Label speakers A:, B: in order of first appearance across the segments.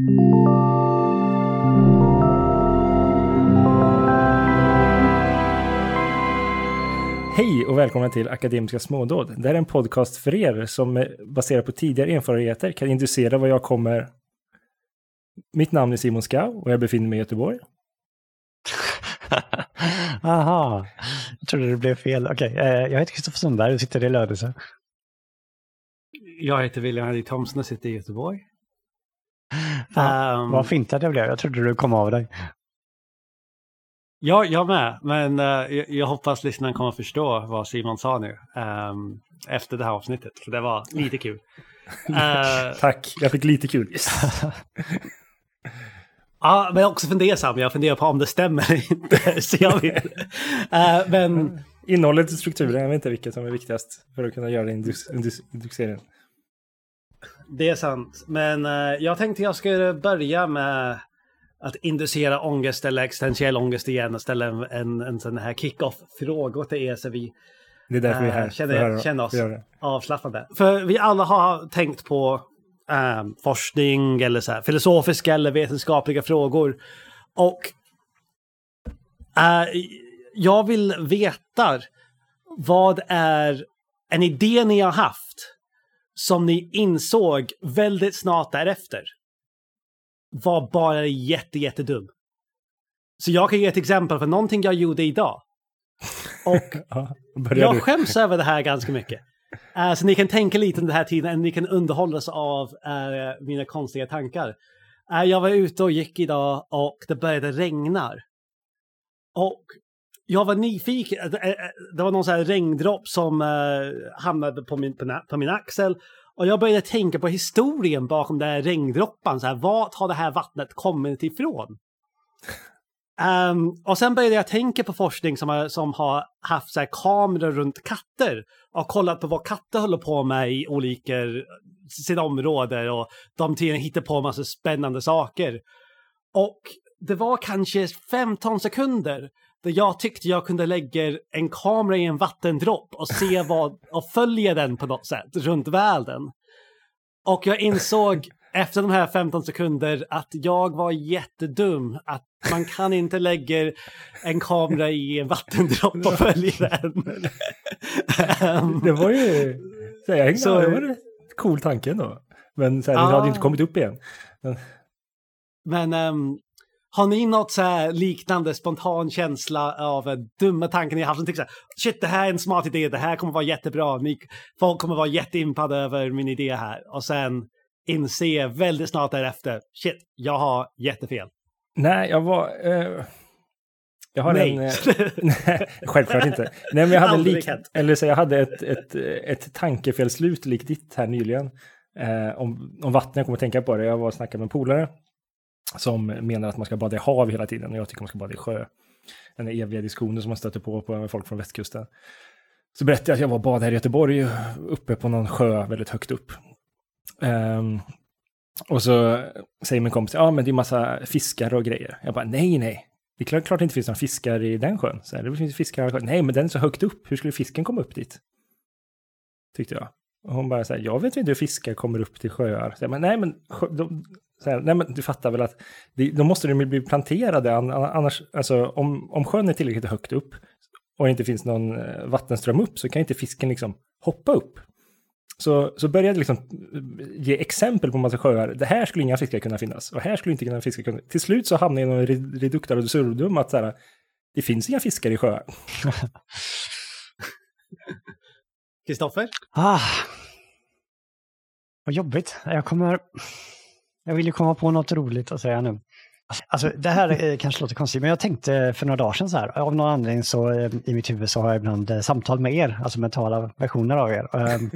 A: Hej och välkomna till Akademiska smådåd. Det här är en podcast för er som baserat på tidigare erfarenheter kan inducera vad jag kommer... Mitt namn är Simon Skau och jag befinner mig i Göteborg.
B: Aha, jag trodde det blev fel. Okej, okay. jag heter Kristoffer Sundberg och sitter i Lödöse.
C: Jag heter William Henrik Thomsen och sitter i Göteborg.
B: Um, vad fint att det blev. Jag trodde du kom av dig.
C: Ja, jag med. Men uh, jag, hoppas lyssnaren kommer förstå vad Simon sa nu um, efter det här avsnittet. För det var lite kul.
A: Uh, Tack, jag fick lite kul.
C: Ja, men jag är också fundersam. Jag funderar på om det stämmer eller inte. Så jag vet. Uh, men...
A: Innehållet i strukturen, jag vet inte vilket som är viktigast för att kunna göra indexeringen.
C: Det är sant. Men uh, jag tänkte jag skulle börja med att inducera ångest eller existentiell ångest igen och ställa en, en, en sån här kick-off-fråga till er så vi
A: det är därför vi är här.
C: Känner, känner oss avslappnade. För vi alla har tänkt på äh, forskning eller så här, filosofiska eller vetenskapliga frågor. Och äh, jag vill veta vad är en idé ni har haft som ni insåg väldigt snart därefter var bara jätte, jättedum. Så jag kan ge ett exempel för någonting jag gjorde idag. Och ja, jag skäms över det här ganska mycket. Uh, så ni kan tänka lite under den här tiden, ni kan underhållas av uh, mina konstiga tankar. Uh, jag var ute och gick idag och det började regna. Och jag var nyfiken, det var någon sån här regndropp som hamnade på min, på min axel. Och jag började tänka på historien bakom den här regndroppan. Så här, vart har det här vattnet kommit ifrån? Um, och sen började jag tänka på forskning som har, som har haft så här, kameror runt katter och kollat på vad katter håller på med i olika sina områden och de tiden hittar på massa spännande saker. Och det var kanske 15 sekunder där jag tyckte jag kunde lägga en kamera i en vattendropp och se vad och följa den på något sätt runt världen. Och jag insåg efter de här 15 sekunder att jag var jättedum. Att man kan inte lägga en kamera i en vattendropp och följa den.
A: det var ju... Så jag så, det var en cool tanke ändå. Men så här, det hade inte kommit upp igen.
C: Men, men um, har ni något så liknande spontan känsla av dumma tankar ni har haft? Som så här, Shit, det här är en smart idé, det här kommer vara jättebra. Ni, folk kommer vara jätteimpade över min idé här. Och sen inse väldigt snart därefter, shit, jag har jättefel.
A: Nej, jag var... Eh, jag har nej. en... Eh, nej, självklart inte. Nej, men jag hade, lik, eller så jag hade ett, ett, ett tankefelslut likt ditt här nyligen. Eh, om, om vatten, jag kommer att tänka på det. Jag var och snackade med en polare som menar att man ska bada i hav hela tiden och jag tycker man ska bada i sjö. Den eviga diskussionen som man stöter på på folk från västkusten. Så berättade jag att jag var och badade här i Göteborg uppe på någon sjö väldigt högt upp. Um, och så säger min kompis, ja men det är massa fiskar och grejer. Jag bara, nej nej. Det är klart, klart det inte finns några fiskar i den sjön. Så här, det finns fiskar. Nej, men den är så högt upp. Hur skulle fisken komma upp dit? Tyckte jag. Och hon bara så här, jag vet inte hur fiskar kommer upp till sjöar. Så jag, men nej, men, de, så här, nej, men du fattar väl att det, då måste de bli planterade. Annars, alltså om, om sjön är tillräckligt högt upp och inte finns någon eh, vattenström upp så kan inte fisken liksom hoppa upp. Så, så började jag liksom ge exempel på massa sjöar. Det här skulle inga fiskar kunna finnas. Och här skulle inte kunna fiskar kunna... Till slut så hamnade jag i någon reduktar och absurdum att så här, det finns inga fiskar i sjöar.
C: Kristoffer?
B: Ah, vad jobbigt. Jag kommer... Jag vill ju komma på något roligt att säga nu. Alltså, det här eh, kanske låter konstigt, men jag tänkte för några dagar sedan så här, av någon anledning så eh, i mitt huvud så har jag ibland eh, samtal med er, alltså mentala versioner av er. Ehm,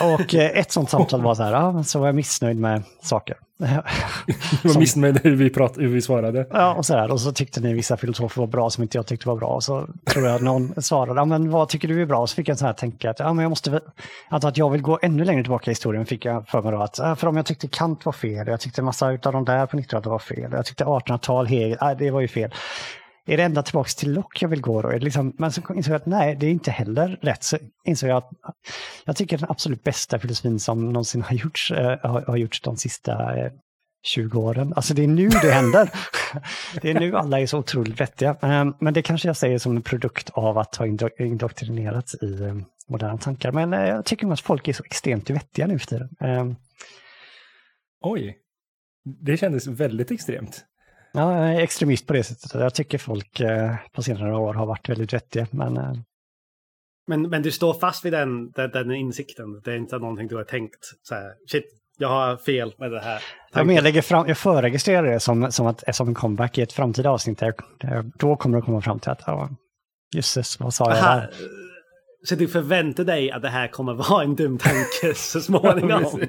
B: och eh, ett sånt samtal var så här, ja, så var jag missnöjd med saker.
A: Du var missnöjd med hur vi, prat, hur vi svarade.
B: Ja, och så här, och så tyckte ni vissa filosofer var bra som inte jag tyckte var bra. Och så tror jag någon svarade, ja men vad tycker du är bra? Och så fick jag så här tänka att, ja men jag måste, alltså att jag vill gå ännu längre tillbaka i historien fick jag för mig då att, för om jag tyckte Kant var fel, jag tyckte massa av de där på 1900-talet var fel, jag tyckte 1800-tal, Hegel, nej det var ju fel är det ända tillbaka till Lock jag vill gå då? Liksom, men så insåg jag att nej, det är inte heller rätt. Så insåg jag att jag tycker den absolut bästa filosofin som någonsin har gjorts, äh, har, har gjorts de sista eh, äh, 20 åren. Alltså det är nu det händer. det är nu alla är så otroligt vettiga. Ehm, men det kanske jag säger som en produkt av att ha indoktrinerats i eh, moderna tankar. Men jag tycker att folk är så extremt vettiga nu för tiden. Ehm.
A: Oj, det kändes väldigt extremt.
B: Ja, jag är extremist på det sättet. Jag tycker folk eh, på senare år har varit väldigt vettiga. Men, eh.
C: men, men du står fast vid den, den, den insikten? Det är inte någonting du har tänkt så här, shit, jag har fel med det här.
B: Jag, mer lägger fram, jag förregistrerar det som, som, att, som en comeback i ett framtida avsnitt. Där, där då kommer det komma fram till att, ja, jösses, vad sa jag där?
C: Så du förväntar dig att det här kommer vara en dum tanke så småningom.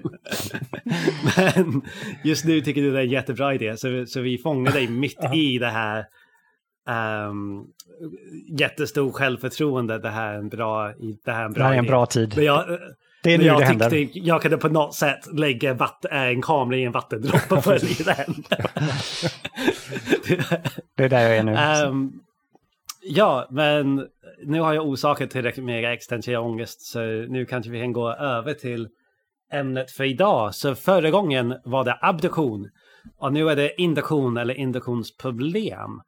C: Men just nu tycker du det är en jättebra idé. Så, så vi fångar dig mitt i det här um, jättestor självförtroende. Det här är en bra, det här är en bra,
B: det här är en bra tid.
C: Men jag, det är nu jag det händer. Tyckte jag kunde på något sätt lägga vatten, en kamera i en vattendroppe och följa den.
B: det är där jag är nu.
C: Um, ja, men nu har jag orsakat tillräckligt med existentiell ångest så nu kanske vi kan gå över till ämnet för idag. Så förra gången var det abduktion och nu är det induktion eller induktionsproblem.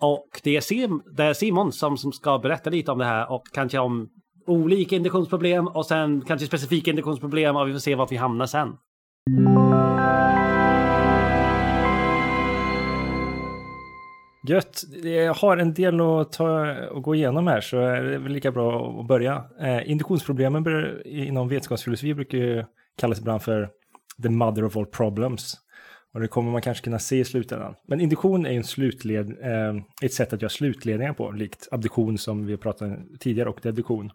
C: Och det är, Sim, det är Simon som, som ska berätta lite om det här och kanske om olika induktionsproblem och sen kanske specifika induktionsproblem och vi får se vart vi hamnar sen.
A: Gött. Jag har en del att ta och gå igenom här så är det väl lika bra att börja. Eh, induktionsproblemen inom vetenskapsfilosofi brukar ju kallas ibland för the mother of all problems. Och det kommer man kanske kunna se i slutändan. Men induktion är en slutled, eh, ett sätt att göra slutledningar på, likt abduktion som vi pratade om tidigare och deduktion.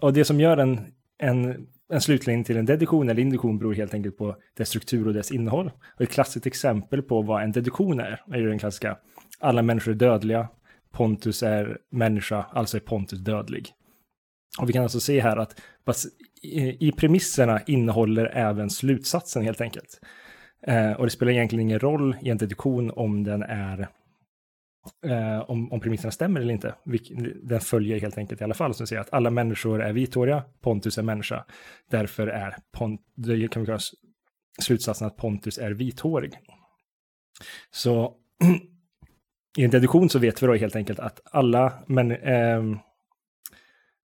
A: Och det som gör en, en, en slutledning till en deduktion eller induktion beror helt enkelt på dess struktur och dess innehåll. Och ett klassiskt exempel på vad en deduktion är, är ju den klassiska alla människor är dödliga, Pontus är människa, alltså är Pontus dödlig. Och vi kan alltså se här att i premisserna innehåller även slutsatsen helt enkelt. Eh, och det spelar egentligen ingen roll i en deduktion om den är eh, om, om premisserna stämmer eller inte. Den följer helt enkelt i alla fall som säger att alla människor är vithåriga, Pontus är människa. Därför är Pont, det kan vi kalla slutsatsen att Pontus är vithårig. Så i en deduktion så vet vi då helt enkelt att alla men, eh,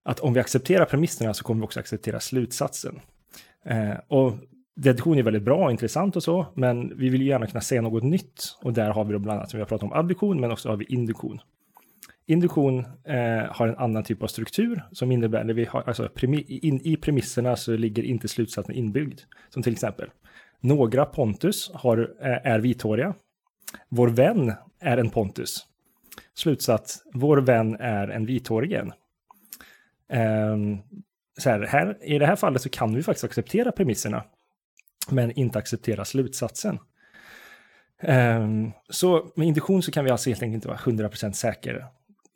A: att om vi accepterar premisserna så kommer vi också acceptera slutsatsen. Eh, och deduktion är väldigt bra och intressant och så, men vi vill ju gärna kunna säga något nytt. Och där har vi då bland annat, som vi har pratat om, abduktion, men också har vi induktion. Induktion eh, har en annan typ av struktur som innebär, eller vi har, alltså premi, in, i premisserna så ligger inte slutsatsen inbyggd. Som till exempel, några Pontus har, eh, är vithåriga. Vår vän är en Pontus. Slutsats, vår vän är en vithårig en. Ehm, så här, här, I det här fallet så kan vi faktiskt acceptera premisserna men inte acceptera slutsatsen. Um, så med induktion så kan vi alltså helt enkelt inte vara 100% säkra,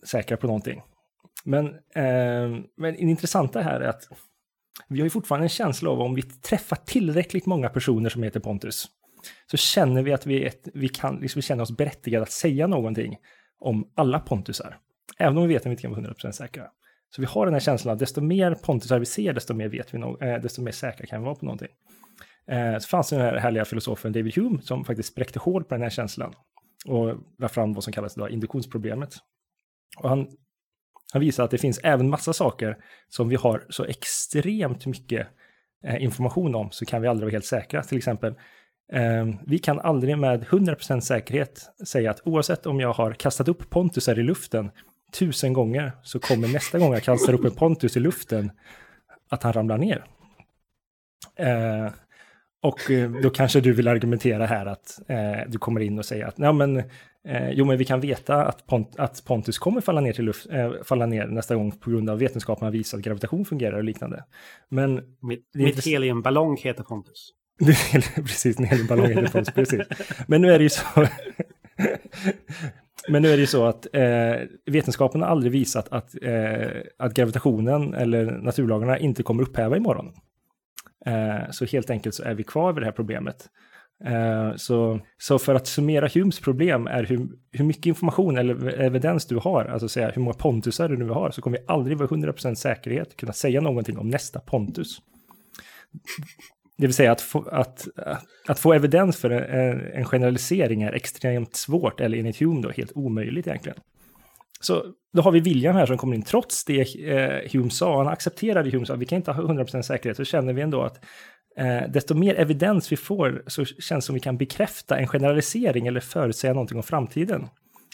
A: säkra på någonting. Men, um, men det intressanta här är att vi har ju fortfarande en känsla av om vi träffar tillräckligt många personer som heter Pontus, så känner vi att vi, ett, vi, kan, liksom, vi känner oss berättigade att säga någonting om alla Pontusar. Även om vi vet att vi inte kan vara 100% säkra. Så vi har den här känslan att desto mer Pontusar vi ser, desto mer vet vi, no eh, desto mer säkra kan vi vara på någonting. Eh, så fanns den här härliga filosofen David Hume som faktiskt spräckte hål på den här känslan och la fram vad som kallas då induktionsproblemet. Och han, han visar att det finns även massa saker som vi har så extremt mycket eh, information om så kan vi aldrig vara helt säkra. Till exempel, vi kan aldrig med 100% säkerhet säga att oavsett om jag har kastat upp pontusar i luften tusen gånger så kommer nästa gång jag kastar upp en pontus i luften att han ramlar ner. Eh, och eh, då kanske du vill argumentera här att eh, du kommer in och säger att ja, men, eh, jo, men vi kan veta att, Pont att Pontus kommer falla ner, till luft, falla ner nästa gång på grund av vetenskapen har visat att gravitation fungerar och liknande. Men,
C: mitt mitt heliumballong heter Pontus.
A: precis, en heliumballong heter precis. Men nu är det ju så... Men nu är det ju så att eh, vetenskapen har aldrig visat att, eh, att gravitationen eller naturlagarna inte kommer upphäva imorgon. Eh, så helt enkelt så är vi kvar vid det här problemet. Eh, så, så för att summera Humes problem är hur, hur mycket information eller evidens du har, alltså säga hur många pontusar du nu har, så kommer vi aldrig vara 100% säkerhet kunna säga någonting om nästa pontus. Det vill säga att få, att, att få evidens för en, en generalisering är extremt svårt, eller enligt Hume då helt omöjligt egentligen. Så då har vi William här som kommer in, trots det eh, Hume sa, han accepterade Hume sa, vi kan inte ha 100% säkerhet, så känner vi ändå att eh, desto mer evidens vi får så känns det som vi kan bekräfta en generalisering eller förutsäga någonting om framtiden.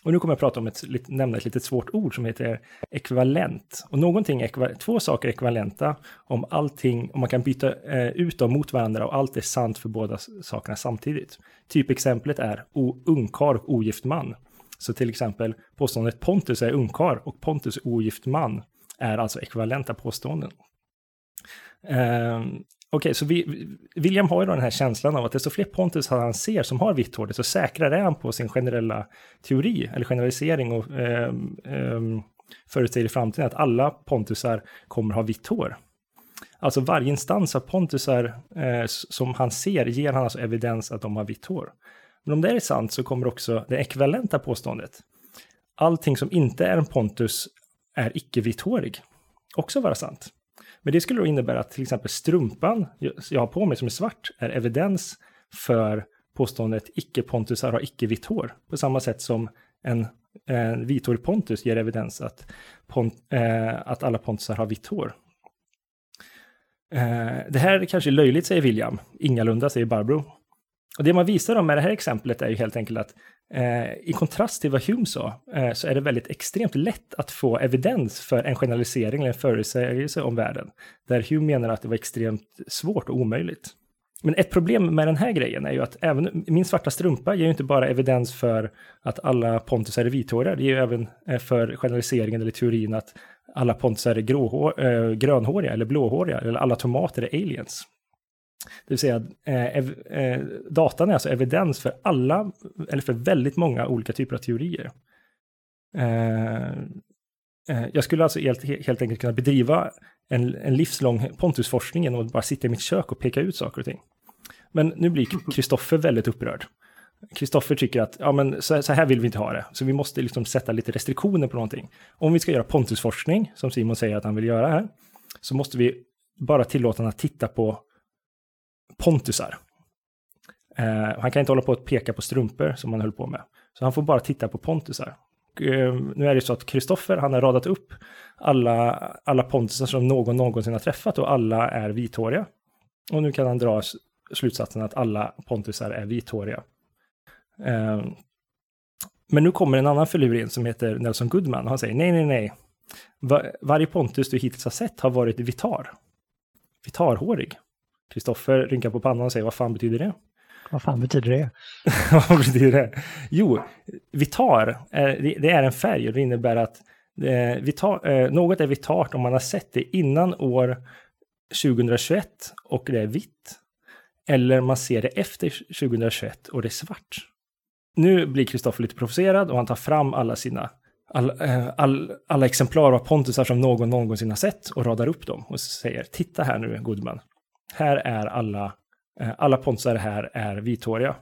A: Och nu kommer jag prata om ett, nämna ett litet svårt ord som heter ekvivalent. Och någonting, två saker är ekvivalenta om allting, om man kan byta eh, ut dem mot varandra och allt är sant för båda sakerna samtidigt. Typexemplet är ungkar och ogift man. Så till exempel påståendet Pontus är ungkar och Pontus är ogift man är alltså ekvivalenta påståenden. Ehm, Okej, okay, så vi, William har ju då den här känslan av att desto fler Pontus han ser som har vitt hår, desto säkrare är han på sin generella teori eller generalisering och eh, eh, förutsäger i framtiden att alla Pontusar kommer ha vitt hår. Alltså varje instans av Pontusar eh, som han ser ger han alltså evidens att de har vitt hår. Men om det är sant så kommer också det ekvivalenta påståendet. Allting som inte är en Pontus är icke vitthårig. Också vara sant. Men det skulle då innebära att till exempel strumpan jag har på mig som är svart är evidens för påståendet icke-pontusar har icke-vitt hår. På samma sätt som en, en vithårig pontus ger evidens att, pont, eh, att alla pontusar har vitt hår. Eh, det här är kanske löjligt, säger William. Ingalunda, säger Barbro. Och det man visar dem med det här exemplet är ju helt enkelt att Eh, i kontrast till vad Hume sa eh, så är det väldigt extremt lätt att få evidens för en generalisering eller en förutsägelse om världen. Där Hume menar att det var extremt svårt och omöjligt. Men ett problem med den här grejen är ju att även min svarta strumpa ger ju inte bara evidens för att alla pontusar är vithåriga, det ger ju även eh, för generaliseringen eller teorin att alla pontusar är eh, grönhåriga eller blåhåriga eller alla tomater är aliens. Det vill säga, eh, eh, datan är alltså evidens för alla, eller för väldigt många olika typer av teorier. Eh, eh jag skulle alltså helt, helt enkelt kunna bedriva en, en livslång Pontusforskning genom att bara sitta i mitt kök och peka ut saker och ting. Men nu blir Kristoffer väldigt upprörd. Kristoffer tycker att ja, men så, så, här vill vi inte ha det, så vi måste liksom sätta lite restriktioner på någonting. Om vi ska göra Pontusforskning, som Simon säger att han vill göra här, så måste vi bara tillåta honom att titta på pontusar. Eh, han kan inte hålla på att peka på strumpor som han höll på med. Så han får bara titta på pontusar. Eh, nu är det så att Kristoffer, han har radat upp alla, alla pontusar som någon någonsin har träffat och alla är vithåriga. Och nu kan han dra slutsatsen att alla pontusar är vithåriga. Eh, men nu kommer en annan förluring som heter Nelson Goodman och han säger nej, nej, nej. Var, varje pontus du hittills har sett har varit vitar. Vitarhårig. Kristoffer rynkar på pannan och säger vad fan betyder det?
B: Vad fan betyder det?
A: vad betyder det? Jo, vitar, det är en färg och det innebär att eh, vitar, eh, något är vitart om man har sett det innan år 2021 och det är vitt. Eller man ser det efter 2021 och det är svart. Nu blir Kristoffer lite provocerad och han tar fram alla sina all, eh, all, alla exemplar av pontusar som någon någonsin har sett och radar upp dem och säger titta här nu Goodman här är alla, eh, alla pontusar här är vithåriga.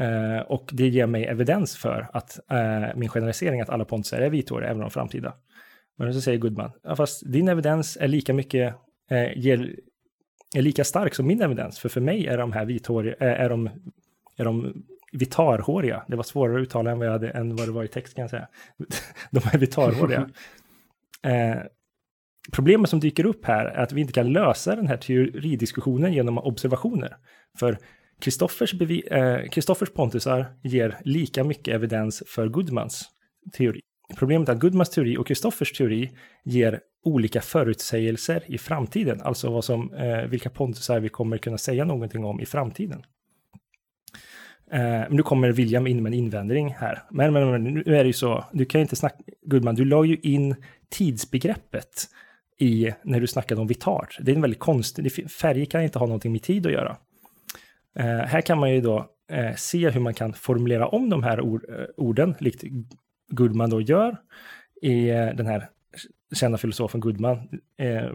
A: Eh, och det ger mig evidens för att eh, min generalisering att alla pontusar är vithåriga även de framtida. Men så säger Goodman, ja, fast din evidens är lika mycket, ger, är lika stark som min evidens, för för mig är de här vithåriga, är de, är de vitarhåriga. Det var svårare att uttala än vad, jag hade, än vad det var i text kan jag säga. de är vitarhåriga. Problemet som dyker upp här är att vi inte kan lösa den här teoridiskussionen genom observationer. För Kristoffers, eh, pontusar ger lika mycket evidens för Goodmans teori. Problemet är att Goodmans teori och Kristoffers teori ger olika förutsägelser i framtiden, alltså vad som, eh, vilka pontusar vi kommer kunna säga någonting om i framtiden. Eh, nu kommer William in med en invändning här. Men, men, men nu är det ju så, du kan ju inte snacka, Goodman, du la ju in tidsbegreppet i när du snackade om vitart. Det är en väldigt konstig, färger kan inte ha någonting med tid att göra. Eh, här kan man ju då eh, se hur man kan formulera om de här ord, eh, orden, likt Goodman då gör i eh, den här kända filosofen Goodman, eh,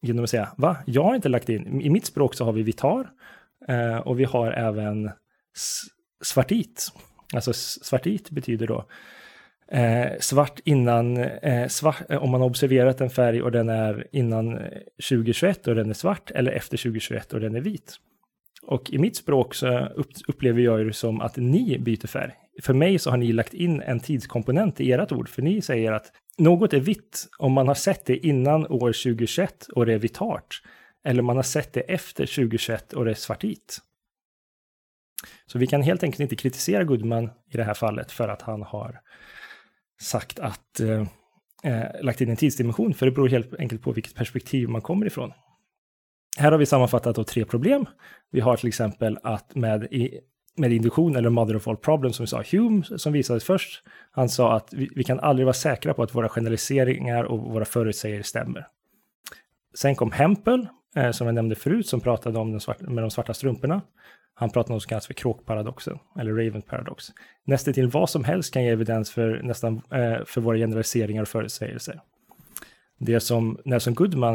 A: genom att säga, va, jag har inte lagt in, i mitt språk så har vi vitar eh, och vi har även svartit. Alltså svartit betyder då Eh, svart innan, eh, svart, eh, om man har observerat en färg och den är innan eh, 2021 och den är svart eller efter 2021 och den är vit. Och i mitt språk så upplever jag det som att ni byter färg. För mig så har ni lagt in en tidskomponent i ert ord, för ni säger att något är vitt om man har sett det innan år 2021 och det är vitart, eller man har sett det efter 2021 och det är svartit. Så vi kan helt enkelt inte kritisera Goodman i det här fallet för att han har sagt att eh, eh, lagt in en tidsdimension, för det beror helt enkelt på vilket perspektiv man kommer ifrån. Här har vi sammanfattat då tre problem. Vi har till exempel att med, i, med induktion eller mother of all problems som vi sa, Hume som visades först, han sa att vi, vi kan aldrig vara säkra på att våra generaliseringar och våra förutsägelser stämmer. Sen kom Hempel, eh, som jag nämnde förut, som pratade om den svarta, med de svarta strumporna. Han pratar om något som kallas för kråkparadoxen, eller Raven paradox. Nästan till vad som helst kan ge evidens för, nästan, eh, för våra generaliseringar och förutsägelser. Det som Nelson Goodman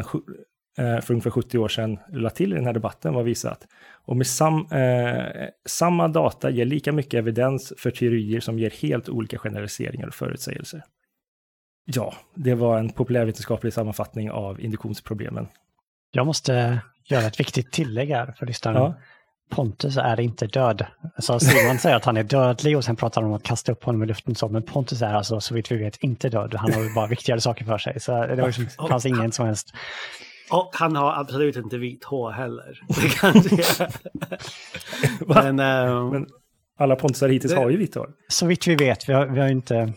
A: eh, för ungefär 70 år sedan lade till i den här debatten var visat. Och med sam, eh, samma data ger lika mycket evidens för teorier som ger helt olika generaliseringar och förutsägelser. Ja, det var en populärvetenskaplig sammanfattning av induktionsproblemen.
B: Jag måste göra ett viktigt tillägg här för lyssnarna. Ja. Pontus är inte död. Så Simon säger att han är dödlig och sen pratar han om att kasta upp honom i luften. Så, men Pontus är alltså så vitt vi vet inte död. Han har bara viktigare saker för sig. Så det var liksom, fanns ingen som helst...
C: Och han har absolut inte vitt hår heller. Det kan
A: men, äh, men alla pontusar hittills det, har ju vitt hår.
B: Så vitt vi vet, vi har, vi har inte...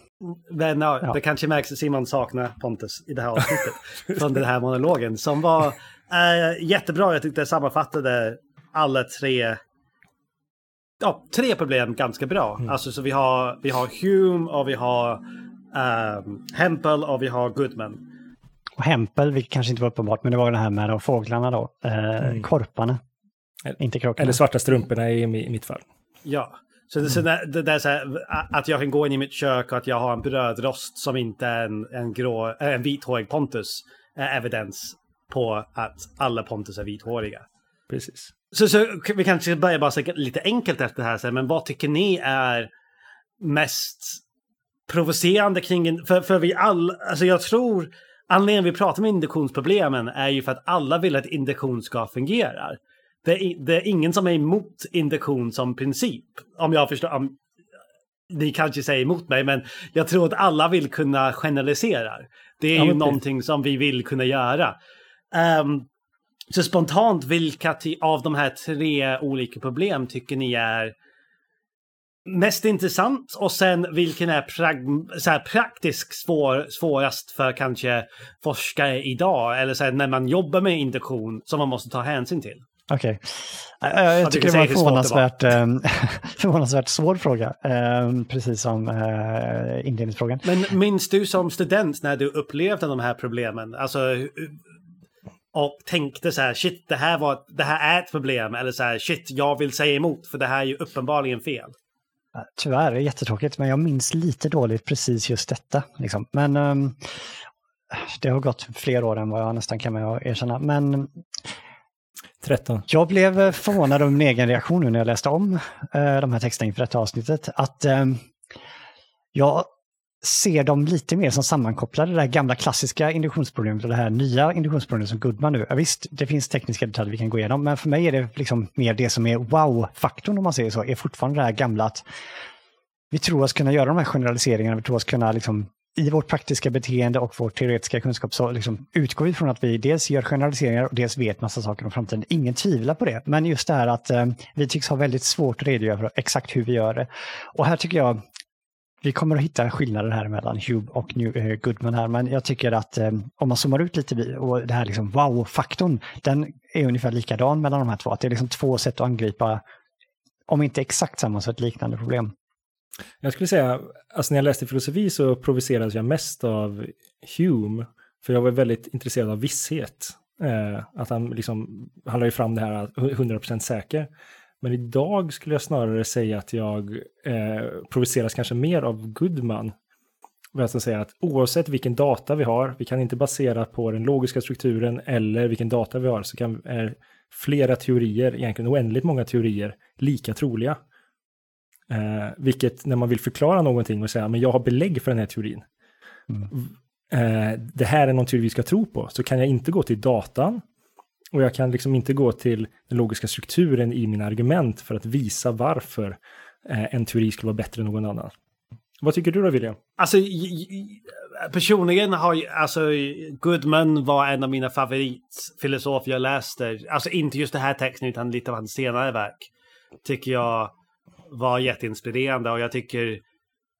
C: Men ja, ja. det kanske märks att Simon saknar Pontus i det här avsnittet. från den här monologen som var äh, jättebra. Jag tyckte det sammanfattade alla tre ja, tre problem ganska bra. Mm. Alltså så vi har, vi har Hume och vi har um, Hempel och vi har Goodman.
B: Och Hempel, vilket kanske inte var uppenbart, men det var det här med de fåglarna då. Eh, mm. Korparna.
A: Eller, inte krockarna. Eller svarta strumporna i, i mitt fall.
C: Ja. Så, det, så det, det är så här, att jag kan gå in i mitt kök och att jag har en brödrost som inte är en, en, grå, en vithårig Pontus är evidens på att alla Pontus är vithåriga.
A: Precis.
C: Så, så vi kanske börjar bara lite enkelt efter det här, men vad tycker ni är mest provocerande kring, för, för vi alla, alltså jag tror, anledningen vi pratar om induktionsproblemen är ju för att alla vill att induktion ska fungera. Det är, det är ingen som är emot induktion som princip, om jag förstår, om, ni kanske säger emot mig, men jag tror att alla vill kunna generalisera. Det är ja, ju någonting som vi vill kunna göra. Um, så spontant, vilka av de här tre olika problem tycker ni är mest intressant? Och sen vilken är så här, praktiskt svår, svårast för kanske forskare idag? Eller så här, när man jobbar med induktion som man måste ta hänsyn till?
B: Okej. Okay. Jag, jag tycker det var en förvånansvärt, ehm, förvånansvärt svår fråga, ehm, precis som uh, inledningsfrågan.
C: Men minns du som student när du upplevde de här problemen? Alltså, och tänkte så här, shit, det här, var, det här är ett problem. Eller så här, shit, jag vill säga emot för det här är ju uppenbarligen fel.
B: Tyvärr, det är jättetråkigt, men jag minns lite dåligt precis just detta. Liksom. Men um, det har gått fler år än vad jag nästan kan erkänna. Men
A: 13.
B: Jag blev förvånad över min egen reaktion nu när jag läste om uh, de här texterna inför detta avsnittet. Att um, jag ser dem lite mer som sammankopplade, det här gamla klassiska induktionsproblemet och det här nya induktionsproblemet som Goodman nu. Ja, visst, det finns tekniska detaljer vi kan gå igenom, men för mig är det liksom mer det som är wow-faktorn om man säger så, är fortfarande det här gamla att vi tror oss kunna göra de här generaliseringarna, vi tror oss kunna liksom i vårt praktiska beteende och vår teoretiska kunskap så liksom utgår vi från att vi dels gör generaliseringar och dels vet massa saker om framtiden. Ingen tvivlar på det, men just det här att eh, vi tycks ha väldigt svårt att redogöra för exakt hur vi gör det. Och här tycker jag vi kommer att hitta skillnader här mellan Hube och New, eh, Goodman här, men jag tycker att eh, om man zoomar ut lite och det här liksom wow-faktorn, den är ungefär likadan mellan de här två. Att det är liksom två sätt att angripa, om inte exakt samma, så ett liknande problem.
A: Jag skulle säga, alltså när jag läste filosofi så provocerades jag mest av Hume, för jag var väldigt intresserad av visshet. Eh, att han liksom, han la ju fram det här 100% säker. Men idag skulle jag snarare säga att jag eh, provoceras kanske mer av Goodman. Jag ska säga att oavsett vilken data vi har, vi kan inte basera på den logiska strukturen eller vilken data vi har, så kan, är flera teorier, egentligen oändligt många teorier, lika troliga. Eh, vilket när man vill förklara någonting och säga, men jag har belägg för den här teorin. Mm. Eh, det här är någon teori vi ska tro på, så kan jag inte gå till datan och jag kan liksom inte gå till den logiska strukturen i mina argument för att visa varför eh, en teori skulle vara bättre än någon annan. Vad tycker du då, William?
C: Alltså, personligen har ju, alltså, Goodman var en av mina favoritfilosofer jag läste. Alltså inte just det här texten, utan lite av hans senare verk. Tycker jag var jätteinspirerande och jag tycker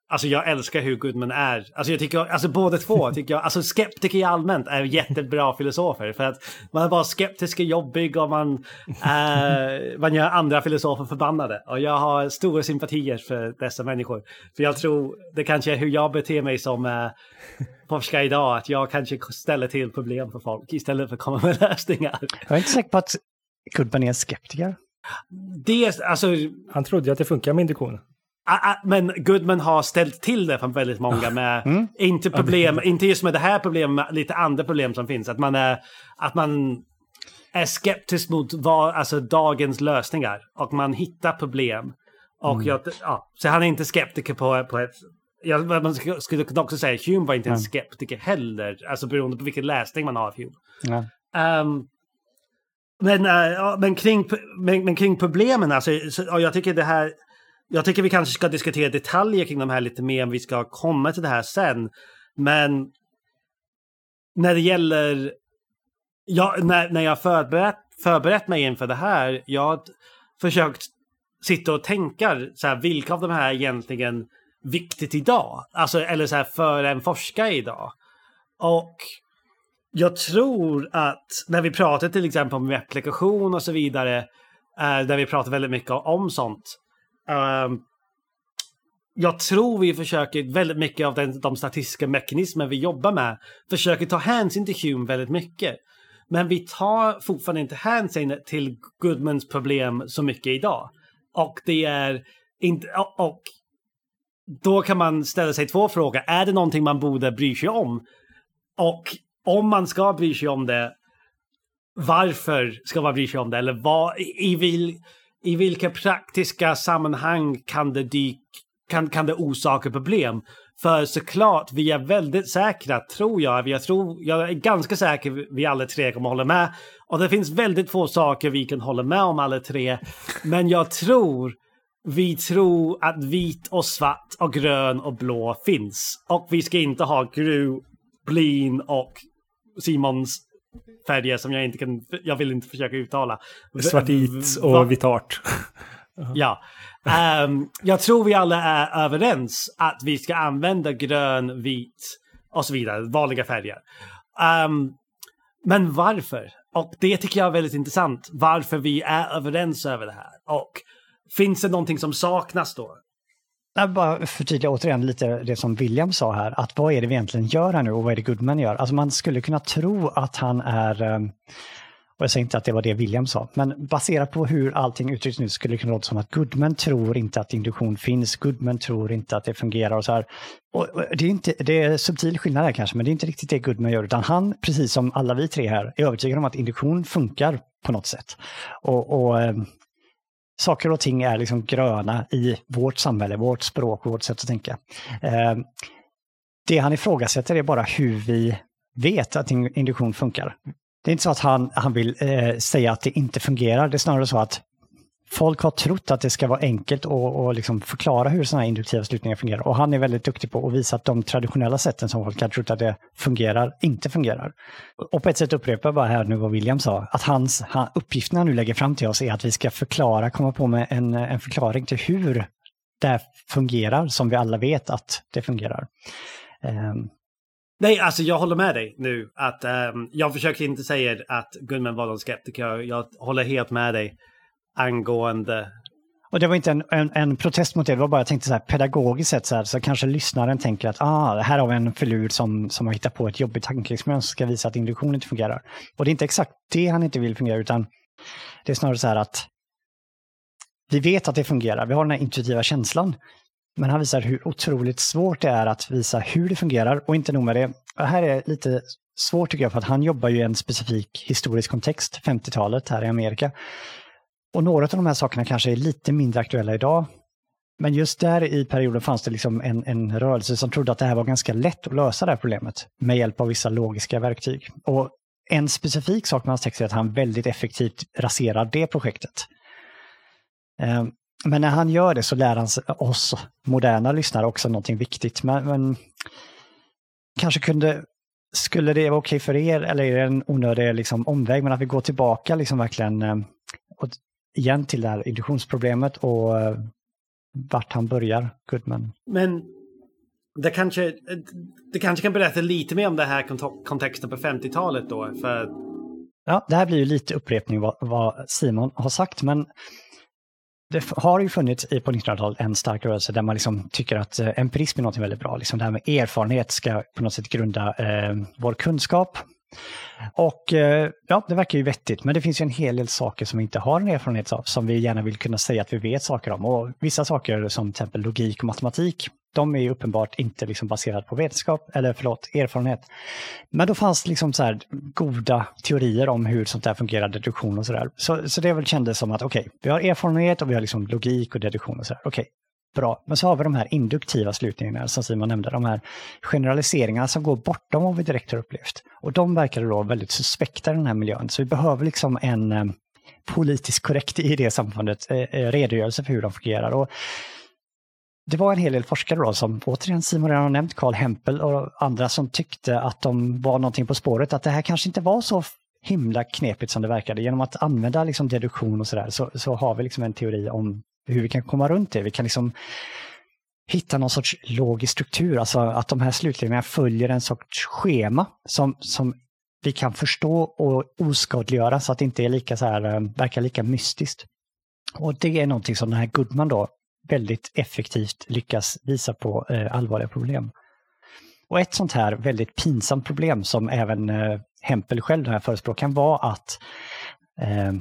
C: Alltså jag älskar hur Goodman är. Alltså jag tycker, alltså båda två tycker jag, alltså skeptiker i allmänt är jättebra filosofer. För att man är bara skeptisk och jobbig och man, eh, man gör andra filosofer förbannade. Och jag har stora sympatier för dessa människor. För jag tror, det kanske är hur jag beter mig som eh, forskare idag, att jag kanske ställer till problem för folk istället för att komma med lösningar.
B: Jag är inte säker på att Goodman är skeptiker.
C: Det, alltså...
A: Han trodde ju att det funkar med induktion.
C: Men Goodman har ställt till det för väldigt många med, mm. inte problem, inte just med det här problemet, med lite andra problem som finns. Att man är, att man är skeptisk mot vad, alltså dagens lösningar och man hittar problem. Och mm. jag, ja, så han är inte skeptiker på, på ett... Ja, man skulle också säga Hume var inte mm. en skeptiker heller, alltså beroende på vilken läsning man har av Hume. Um, men, uh, men, kring, men, men, kring problemen, alltså, så, jag tycker det här jag tycker vi kanske ska diskutera detaljer kring de här lite mer om vi ska komma till det här sen. Men när det gäller... Ja, när, när jag förberett, förberett mig inför det här, jag har försökt sitta och tänka så här, vilka av de här är egentligen viktigt idag? Alltså, eller så här, för en forskare idag. Och jag tror att när vi pratar till exempel om replikation och så vidare, eh, där vi pratar väldigt mycket om sånt, Um, jag tror vi försöker väldigt mycket av den, de statistiska mekanismer vi jobbar med försöker ta hänsyn till Hume väldigt mycket. Men vi tar fortfarande inte hänsyn till Goodmans problem så mycket idag. Och det är inte... Och då kan man ställa sig två frågor. Är det någonting man borde bry sig om? Och om man ska bry sig om det, varför ska man bry sig om det? Eller vad, i, vil, i vilka praktiska sammanhang kan det, dyk, kan, kan det orsaka problem? För såklart, vi är väldigt säkra, tror jag. Jag, tror, jag är ganska säker vi alla tre kommer hålla med. Och det finns väldigt få saker vi kan hålla med om alla tre. Men jag tror vi tror att vit och svart och grön och blå finns. Och vi ska inte ha Gru, Blin och Simons färger som jag inte kan, jag vill inte försöka uttala.
A: Svartit och vitart.
C: ja. Um, jag tror vi alla är överens att vi ska använda grön, vit och så vidare, vanliga färger. Um, men varför? Och det tycker jag är väldigt intressant. Varför vi är överens över det här. Och finns det någonting som saknas då?
B: Jag bara förtydliga återigen lite det som William sa här, att vad är det vi egentligen gör här nu och vad är det Goodman gör? Alltså man skulle kunna tro att han är, eh, och jag säger inte att det var det William sa, men baserat på hur allting uttrycks nu skulle det kunna låta som att Goodman tror inte att induktion finns, Goodman tror inte att det fungerar och så här. Och det, är inte, det är subtil skillnad här kanske, men det är inte riktigt det Goodman gör, utan han, precis som alla vi tre här, är övertygad om att induktion funkar på något sätt. Och, och eh, saker och ting är liksom gröna i vårt samhälle, vårt språk, vårt sätt att tänka. Ehm, det han ifrågasätter är bara hur vi vet att induktion funkar. Det är inte så att han, han vill eh, säga att det inte fungerar, det är snarare så att folk har trott att det ska vara enkelt att liksom förklara hur sådana här induktiva slutningar fungerar. Och han är väldigt duktig på att visa att de traditionella sätten som folk har trott att det fungerar, inte fungerar. Och på ett sätt upprepar jag bara här nu vad William sa, att hans han, uppgifterna nu lägger fram till oss är att vi ska förklara, komma på med en, en förklaring till hur det fungerar som vi alla vet att det fungerar. Um,
C: Nej, alltså jag håller med dig nu. att um, Jag försöker inte säga att Gunnar var någon skeptiker. Jag håller helt med dig angående...
B: Och det var inte en, en, en, protest mot det, det var bara jag tänkte så här pedagogiskt sett så, här, så kanske lyssnaren tänker att ah, här har vi en filur som, som har hittat på ett jobbigt tankeexperiment som ska visa att induktion inte fungerar. Och det är inte exakt det han inte vill fungera utan det är snarare så här att vi vet att det fungerar, vi har den här intuitiva känslan. Men han visar hur otroligt svårt det är att visa hur det fungerar och inte nog med det. Det här är lite svårt tycker jag för att han jobbar ju i en specifik historisk kontext, 50-talet här i Amerika. Och några av de här sakerna kanske är lite mindre aktuella idag. Men just där i perioden fanns det liksom en, en rörelse som trodde att det här var ganska lätt att lösa det här problemet med hjälp av vissa logiska verktyg. Och en specifik sak med hans text är att han väldigt effektivt raserar det projektet. Eh, men när han gör det så lär han oss moderna lyssnare också någonting viktigt. Men, men kanske kunde, skulle det vara okej för er eller är det en onödig liksom, omväg? Men att vi går tillbaka liksom verkligen eh, och igen till det här induktionsproblemet och eh, vart han börjar, Goodman.
C: Men det kanske, det kanske kan berätta lite mer om det här kontexten på 50-talet då. För...
B: Ja, det här blir ju lite upprepning vad, vad Simon har sagt, men det har ju funnits på 1900-talet en stark rörelse där man liksom tycker att eh, empirism är något väldigt bra. Liksom det här med erfarenhet ska på något sätt grunda eh, vår kunskap. Och eh, ja, det verkar ju vettigt, men det finns ju en hel del saker som vi inte har en erfarenhet av, som vi gärna vill kunna säga att vi vet saker om. Och vissa saker som till exempel logik och matematik, de är ju uppenbart inte liksom baserade på vetenskap, eller förlåt, erfarenhet. Men då fanns liksom så här goda teorier om hur sånt där fungerar, deduktion och sådär. Så, så det väl kändes som att okej, okay, vi har erfarenhet och vi har liksom logik och deduktion och sådär. Okej, okay, bra. Men så har vi de här induktiva slutningarna som Simon nämnde, de här generaliseringarna som går bortom vad vi direkt har upplevt. Och de verkar då väldigt suspekta i den här miljön. Så vi behöver liksom en eh, politiskt korrekt i det samfundet eh, eh, redogörelse för hur de fungerar. Och det var en hel del forskare då som, återigen Simon redan har nämnt, Carl Hempel och andra som tyckte att de var någonting på spåret, att det här kanske inte var så himla knepigt som det verkade. Genom att använda liksom deduktion och sådär så, så har vi liksom en teori om hur vi kan komma runt det. Vi kan liksom hitta någon sorts logisk struktur, alltså att de här slutledningarna följer en sorts schema som, som vi kan förstå och oskadliggöra så att det inte är lika så här, eh, verkar lika mystiskt. Och det är någonting som den här Goodman då väldigt effektivt lyckas visa på eh, allvarliga problem. Och ett sånt här väldigt pinsamt problem som även eh, Hempel själv, den här förespråkaren, var att eh,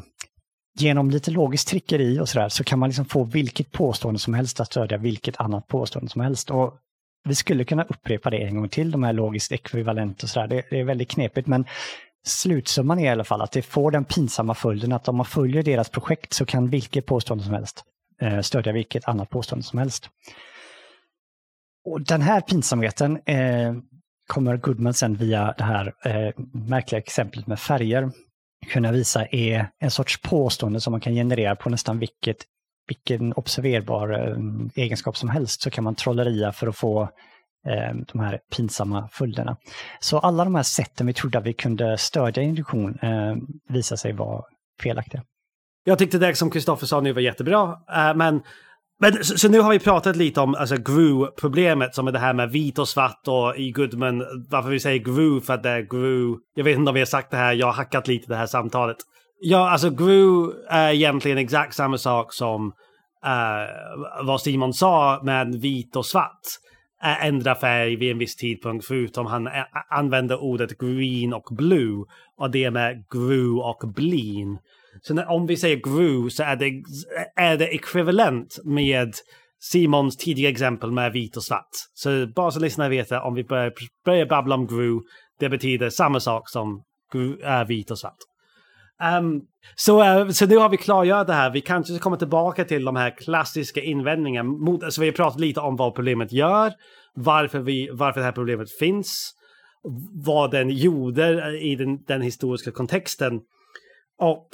B: genom lite logiskt trickeri och sådär så kan man liksom få vilket påstående som helst att stödja vilket annat påstående som helst. Och vi skulle kunna upprepa det en gång till, de här logiskt ekvivalent och sådär. Det, det är väldigt knepigt, men slutsumman är i alla fall att det får den pinsamma följden att om man följer deras projekt så kan vilket påstående som helst eh, stödja vilket annat påstående som helst. Och den här pinsamheten eh, kommer Goodman sen via det här eh, märkliga exemplet med färger kunna visa är en sorts påstående som man kan generera på nästan vilket, vilken observerbar eh, egenskap som helst så kan man trolleria för att få eh, de här pinsamma följderna. Så alla de här sätten vi trodde att vi kunde stödja induktion eh, visar sig vara felaktiga.
C: Jag tyckte det som Kristoffer sa nu var jättebra, eh, men men så, så, nu har vi pratat lite om alltså, GRU-problemet som är det här med vit och svart och i Goodman. Varför vi säger GRU för att det är GRU. Jag vet inte om vi har sagt det här, jag har hackat lite det här samtalet. Ja, alltså GRU är egentligen exakt samma sak som uh, vad Simon sa med vit och svart. Uh, ändra färg vid en viss tidpunkt förutom han använder ordet green och blue. Och det med GRU och blin. Så när, om vi säger grew så är det, är det ekvivalent med Simons tidiga exempel med vit och svart. Så bara så lyssnarna vet det, om vi börjar, börjar babbla om grew, det betyder samma sak som är vit och svart. Um, så, uh, så nu har vi klargjort det här. Vi kanske ska komma tillbaka till de här klassiska invändningarna. Mot, alltså vi har pratat lite om vad problemet gör, varför, vi, varför det här problemet finns, vad den gjorde i den, den historiska kontexten. Och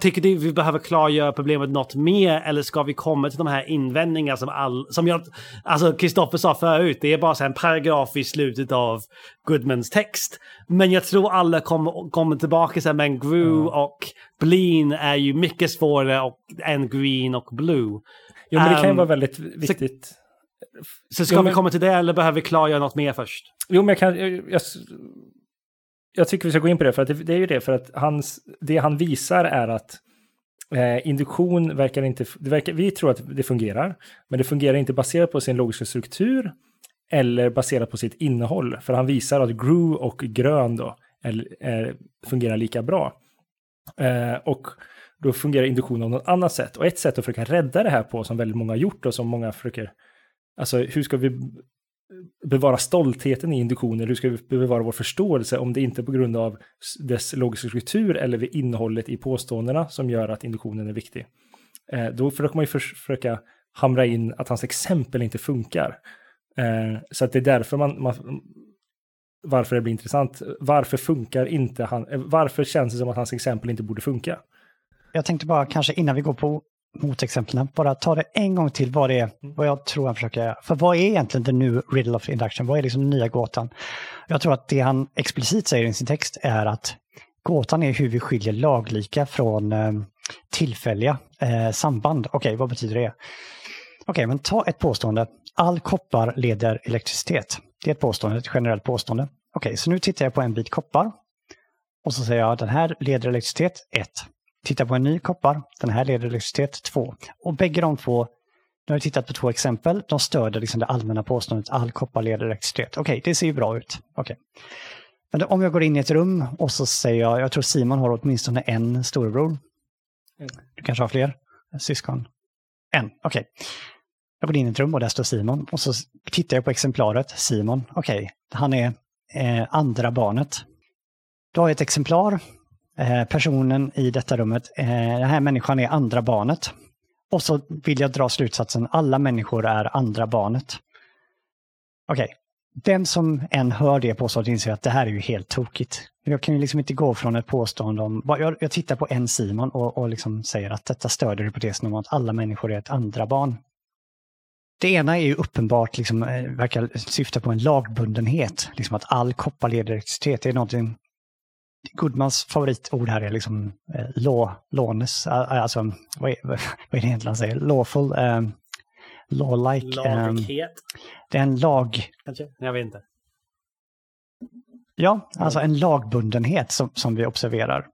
C: Tycker du vi behöver klargöra problemet något mer eller ska vi komma till de här invändningarna som all, som jag, alltså Kristoffer sa förut, det är bara så en paragraf i slutet av Goodmans text. Men jag tror alla kommer, kommer tillbaka här, men Gru mm. och Bleen är ju mycket svårare och, än Green och Blue.
A: Jo, men det kan ju um, vara väldigt viktigt.
C: Så, så ska jo, men... vi komma till det eller behöver vi klargöra något mer först?
A: Jo, men jag kan, jag, jag jag tycker vi ska gå in på det, för att det, det är ju det, för att hans, det han visar är att eh, induktion verkar inte, det verkar, vi tror att det fungerar, men det fungerar inte baserat på sin logiska struktur eller baserat på sitt innehåll. För han visar att GRU och grön då är, är, fungerar lika bra. Eh, och då fungerar induktion på något annat sätt. Och ett sätt att försöka rädda det här på, som väldigt många har gjort och som många försöker Alltså hur ska vi bevara stoltheten i induktioner, hur ska vi bevara vår förståelse om det inte är på grund av dess logiska struktur eller vid innehållet i påståendena som gör att induktionen är viktig. Eh, då försöker man ju försöka hamra in att hans exempel inte funkar. Eh, så att det är därför man, man varför det blir intressant. Varför funkar inte han, eh, varför känns det som att hans exempel inte borde funka?
B: Jag tänkte bara kanske innan vi går på motexemplen, bara ta det en gång till vad det är, mm. vad jag tror han försöker göra. För vad är egentligen the new riddle of induction? Vad är liksom den nya gåtan? Jag tror att det han explicit säger i sin text är att gåtan är hur vi skiljer laglika från eh, tillfälliga eh, samband. Okej, okay, vad betyder det? Okej, okay, men ta ett påstående. All koppar leder elektricitet. Det är ett påstående, ett generellt påstående. Okej, okay, så nu tittar jag på en bit koppar. Och så säger jag att den här leder elektricitet 1. Titta på en ny koppar. Den här leder elektricitet 2. Och bägge de två, nu har jag tittat på två exempel, de stöder liksom det allmänna påståendet all koppar leder elektricitet. Okej, okay, det ser ju bra ut. Okay. Men om jag går in i ett rum och så säger jag, jag tror Simon har åtminstone en storebror. Du kanske har fler syskon? En, okej. Okay. Jag går in i ett rum och där står Simon och så tittar jag på exemplaret, Simon, okej, okay, han är eh, andra barnet. Då har jag ett exemplar, Eh, personen i detta rummet, eh, den här människan är andra barnet. Och så vill jag dra slutsatsen, alla människor är andra barnet. Okej, okay. den som än hör det påståendet inser att det här är ju helt tokigt. Jag kan ju liksom inte gå från ett påstående om, jag, jag tittar på en Simon och, och liksom säger att detta stödjer hypotesen om att alla människor är ett andra barn. Det ena är ju uppenbart, liksom, eh, verkar syfta på en lagbundenhet. Liksom att all kopparledig elektricitet. Är någonting... Goodmans favoritord här är liksom eh, law, lawless, alltså vad är, vad är det egentligen han säger? Lawful, eh, law-like.
C: Eh,
B: det är en lag...
C: Kanske? Jag vet inte.
B: Ja, alltså en lagbundenhet som, som vi observerar.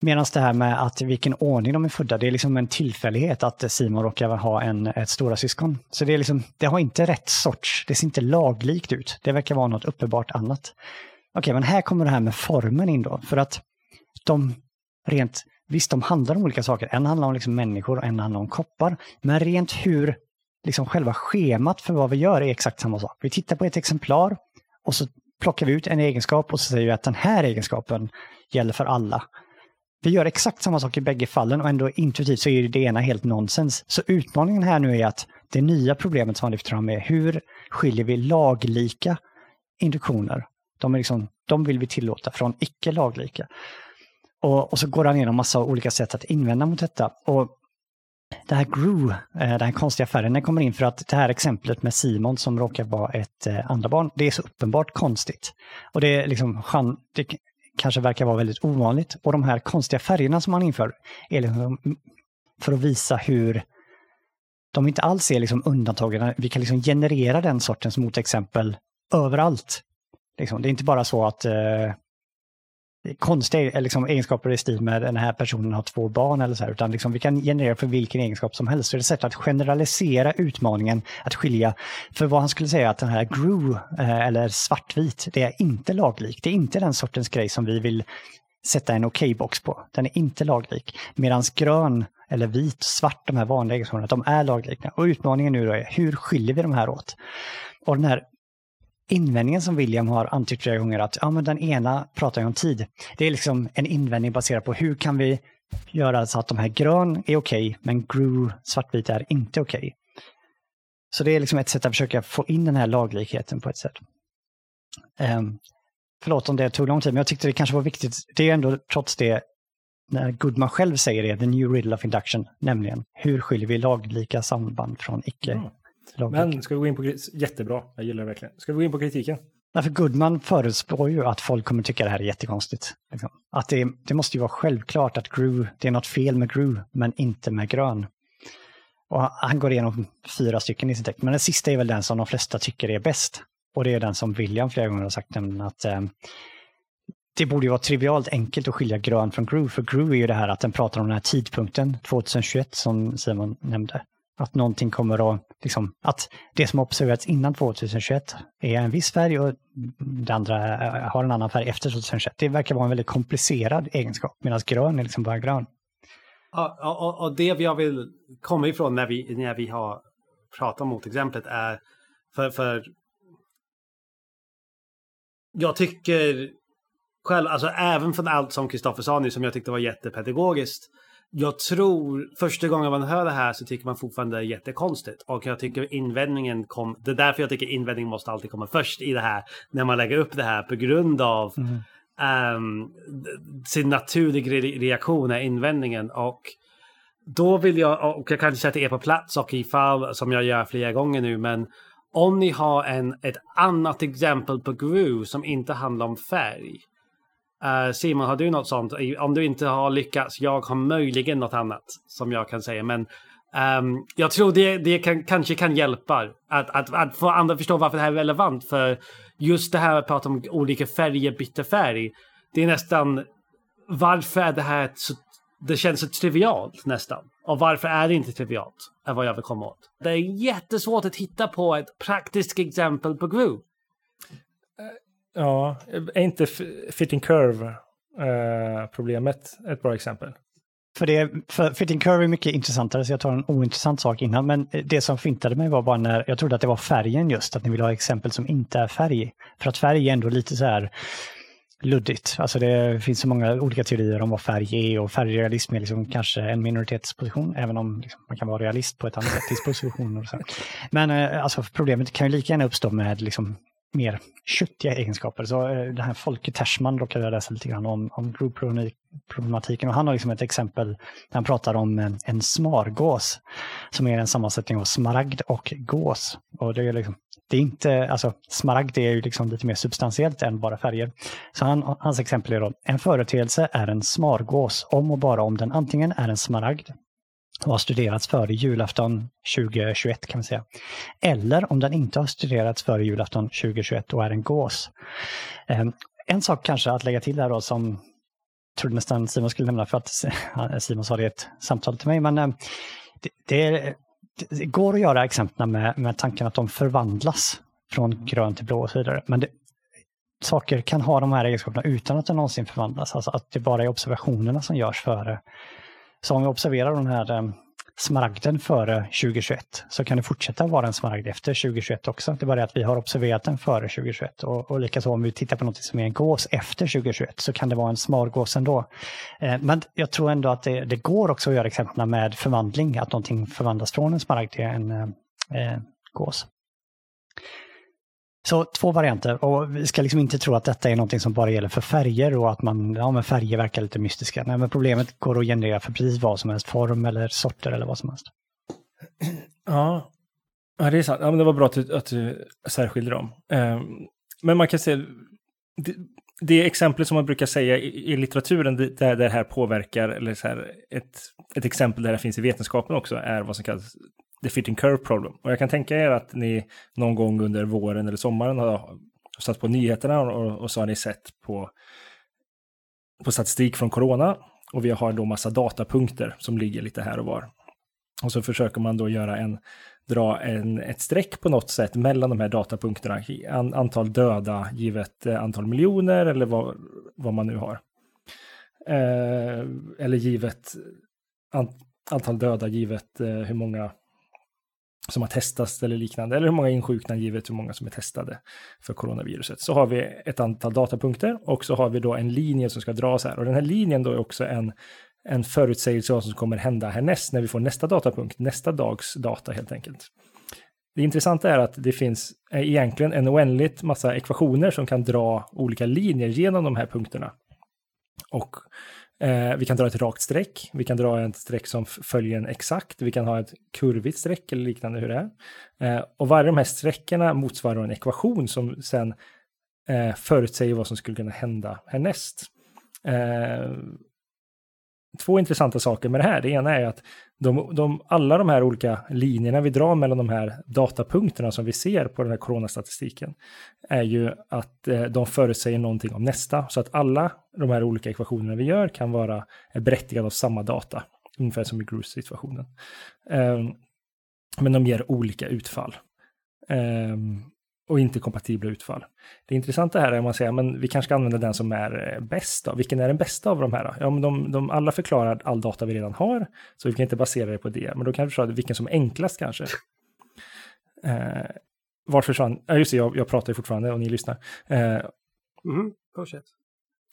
B: Medan det här med att vilken ordning de är födda, det är liksom en tillfällighet att Simon råkar ha en, ett stora syskon. Så det, är liksom, det har inte rätt sorts, det ser inte laglikt ut. Det verkar vara något uppenbart annat. Okej, men här kommer det här med formen in då. För att de rent, visst de handlar om olika saker. En handlar om liksom människor och en handlar om koppar. Men rent hur liksom själva schemat för vad vi gör är exakt samma sak. Vi tittar på ett exemplar och så plockar vi ut en egenskap och så säger vi att den här egenskapen gäller för alla. Vi gör exakt samma sak i bägge fallen och ändå intuitivt så är det ena helt nonsens. Så utmaningen här nu är att det nya problemet som han lyfter fram är hur skiljer vi laglika induktioner? De, är liksom, de vill vi tillåta från icke laglika. Och, och så går han igenom massa olika sätt att invända mot detta. Och det här GRU, eh, den här konstiga affären, den kommer in för att det här exemplet med Simon som råkar vara ett eh, andra barn, det är så uppenbart konstigt. Och det är liksom, det kanske verkar vara väldigt ovanligt. Och de här konstiga färgerna som man inför är liksom mm, för att visa hur de inte alls är liksom undantagen. Vi kan liksom generera den sortens motexempel överallt. Liksom, det är inte bara så att eh, konstiga e-, liksom, egenskaper i stil med den här personen har två barn eller så här, utan liksom, vi kan generera för vilken egenskap som helst. Så det är ett sätt att generalisera utmaningen, att skilja. För vad han skulle säga att den här GRU, eh, eller svartvit, det är inte laglik. Det är inte den sortens grej som vi vill sätta en okej-box på. Den är inte laglik. Medan grön eller vit, svart, de här vanliga egenskaperna, de är laglika. Och utmaningen nu då är, hur skiljer vi de här åt? Och den här invändningen som William har antytt flera gånger att ja, men den ena pratar ju om tid. Det är liksom en invändning baserad på hur kan vi göra så att de här grön är okej, okay, men gru, svartvit är inte okej. Okay. Så det är liksom ett sätt att försöka få in den här laglikheten på ett sätt. Um, förlåt om det tog lång tid, men jag tyckte det kanske var viktigt. Det är ändå trots det när Goodman själv säger det, the new riddle of induction, nämligen hur skiljer vi laglika samband från icke. Mm.
A: Men ska vi gå in på jättebra, jag gillar det verkligen. Ska vi gå in på kritiken?
B: Nej, för Goodman förutspår ju att folk kommer tycka det här är jättekonstigt. Liksom. Att det, det, måste ju vara självklart att Gru, det är något fel med Gru, men inte med grön. Och han går igenom fyra stycken i sin text, men den sista är väl den som de flesta tycker är bäst. Och det är den som William flera gånger har sagt, nämligen att eh, det borde ju vara trivialt enkelt att skilja grön från Gru, för Gru är ju det här att den pratar om den här tidpunkten, 2021, som Simon nämnde. Att någonting kommer att, liksom, att det som observerats innan 2021 är en viss färg och det andra eh, har en annan färg efter 2021. Det verkar vara en väldigt komplicerad egenskap, medan grön är liksom bara grön.
C: Och, och, och det jag vill komma ifrån när vi, när vi har pratat mot exemplet är för, för jag tycker själv, alltså även från allt som Kristoffer sa nu som jag tyckte var jättepedagogiskt, jag tror första gången man hör det här så tycker man fortfarande det är jättekonstigt. Och jag tycker invändningen kom, det är därför jag tycker invändningen måste alltid komma först i det här. När man lägger upp det här på grund av mm. um, sin naturliga reaktion är invändningen. Och då vill jag, och jag kanske sätta er på plats och ifall som jag gör flera gånger nu, men om ni har en, ett annat exempel på Gru som inte handlar om färg. Uh, Simon, har du något sånt? Om du inte har lyckats, jag har möjligen något annat som jag kan säga. Men um, jag tror det, det kan, kanske kan hjälpa att, att, att få andra förstå varför det här är relevant. För just det här att prata om olika färger byter färg. Det är nästan varför är det här så det känns så trivialt nästan. Och varför är det inte trivialt? Är vad jag vill komma åt. Det är jättesvårt att hitta på ett praktiskt exempel på Groove.
A: Ja, är inte fitting curve-problemet eh, ett bra exempel?
B: För, det, för fitting curve är mycket intressantare, så jag tar en ointressant sak innan. Men det som fintade mig var bara när jag trodde att det var färgen just, att ni vill ha exempel som inte är färg. För att färg är ändå lite så här luddigt. Alltså det finns så många olika teorier om vad färg är och färgrealism är liksom kanske en minoritetsposition, även om liksom man kan vara realist på ett annat sätt disposition. Och så. Men eh, alltså, problemet kan ju lika gärna uppstå med liksom mer köttiga egenskaper. Så eh, den här Folke Tersman råkade jag läsa lite grann om, om grovproblematiken och han har liksom ett exempel där han pratar om en, en smargås som är en sammansättning av smaragd och gås. Och det är liksom det är inte, alltså smaragd är ju liksom lite mer substantiellt än bara färger. Så han, hans exempel är då, en företeelse är en smargås om och bara om den antingen är en smaragd och har studerats före julafton 2021 kan man säga. Eller om den inte har studerats före julafton 2021 och är en gås. Ehm, en sak kanske att lägga till här då som jag trodde nästan Simon skulle nämna för att Simon sa det i ett samtal till mig, men ehm, det, det, är, det går att göra exemplen med, med tanken att de förvandlas från grön till blå och så vidare. Men det, saker kan ha de här egenskaperna utan att de någonsin förvandlas. Alltså att det bara är observationerna som görs före så om vi observerar den här eh, smaragden före 2021 så kan det fortsätta vara en smaragd efter 2021 också. Det är bara det att vi har observerat den före 2021 och, och likaså om vi tittar på något som är en gås efter 2021 så kan det vara en smargås ändå. Eh, men jag tror ändå att det, det går också att göra exempel med förvandling, att någonting förvandlas från en smaragd till en eh, eh gås. Så två varianter och vi ska liksom inte tro att detta är någonting som bara gäller för färger och att man, ja men färger verkar lite mystiska. Nej men problemet går att generera för precis vad som helst, form eller sorter eller vad som helst.
A: Ja, ja det är sant. Ja, men det var bra att du, att du särskilde dem. Ehm, men man kan säga, det, det exemplet som man brukar säga i, i litteraturen där det här påverkar, eller så här, ett, ett exempel där det finns i vetenskapen också, är vad som kallas the fitting curve problem. Och jag kan tänka er att ni någon gång under våren eller sommaren har satt på nyheterna och, och så har ni sett på, på statistik från corona. Och vi har då massa datapunkter som ligger lite här och var. Och så försöker man då göra en, dra en, ett streck på något sätt mellan de här datapunkterna. An, antal döda givet eh, antal miljoner eller vad, vad man nu har. Eh, eller givet an, antal döda givet eh, hur många som har testats eller liknande, eller hur många insjukna givet hur många som är testade för coronaviruset. Så har vi ett antal datapunkter och så har vi då en linje som ska dras här. Och den här linjen då är också en, en förutsägelse av vad som kommer hända härnäst när vi får nästa datapunkt, nästa dags data helt enkelt. Det intressanta är att det finns eh, egentligen en oändligt massa ekvationer som kan dra olika linjer genom de här punkterna. Och Eh, vi kan dra ett rakt streck, vi kan dra ett streck som följer en exakt, vi kan ha ett kurvigt streck eller liknande hur det är. Eh, och varje de här sträckorna motsvarar en ekvation som sen eh, förutsäger vad som skulle kunna hända härnäst. Eh, två intressanta saker med det här. Det ena är att de, de, alla de här olika linjerna vi drar mellan de här datapunkterna som vi ser på den här coronastatistiken är ju att eh, de förutsäger någonting om nästa. Så att alla de här olika ekvationerna vi gör kan vara eh, berättigade av samma data, ungefär som i Gruce-situationen. Eh, men de ger olika utfall. Eh, och inte kompatibla utfall. Det intressanta här är om man säger, men vi kanske ska använda den som är eh, bäst då. Vilken är den bästa av de här? Då? Ja, men de, de alla förklarar all data vi redan har, så vi kan inte basera det på det. Men då kan vi förstå vilken som är enklast kanske. Eh, vart försvann? Ja, just det, jag, jag pratar ju fortfarande och ni lyssnar. Eh,
C: mm,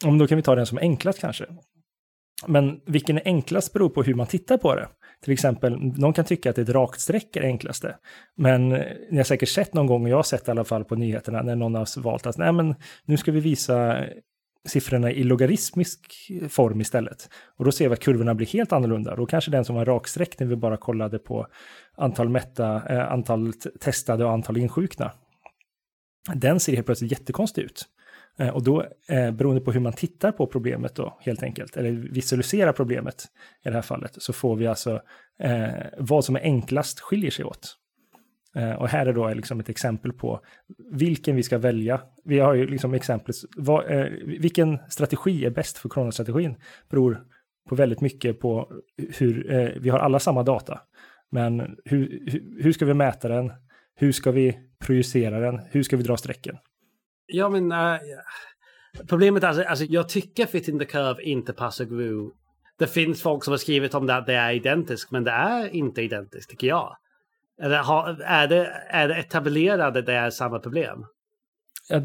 A: Om då kan vi ta den som är enklast kanske. Men vilken är enklast beror på hur man tittar på det. Till exempel, någon kan tycka att ett rakt streck är det enklaste. Men ni har säkert sett någon gång, och jag har sett i alla fall på nyheterna, när någon har valt att nej men nu ska vi visa siffrorna i logaritmisk form istället. Och då ser vi att kurvorna blir helt annorlunda. Då kanske den som var raksträckt när vi bara kollade på antal mätta, eh, antal testade och antal insjukna. Den ser helt plötsligt jättekonstig ut. Eh, och då, eh, beroende på hur man tittar på problemet då, helt enkelt, eller visualiserar problemet i det här fallet, så får vi alltså eh, vad som är enklast skiljer sig åt. Eh, och här är då liksom ett exempel på vilken vi ska välja. Vi har ju liksom exempel, vad, eh, vilken strategi är bäst för kronostrategin? beror på väldigt mycket på hur, eh, vi har alla samma data. Men hur, hur, hur ska vi mäta den? Hur ska vi projicera den? Hur ska vi dra strecken?
C: Ja, men uh, problemet är alltså, alltså, jag tycker Fit in the Curve inte passar Gru. Det finns folk som har skrivit om det att det är identiskt, men det är inte identiskt tycker jag. Eller har, är, det, är det etablerade det är samma problem?
A: Jag,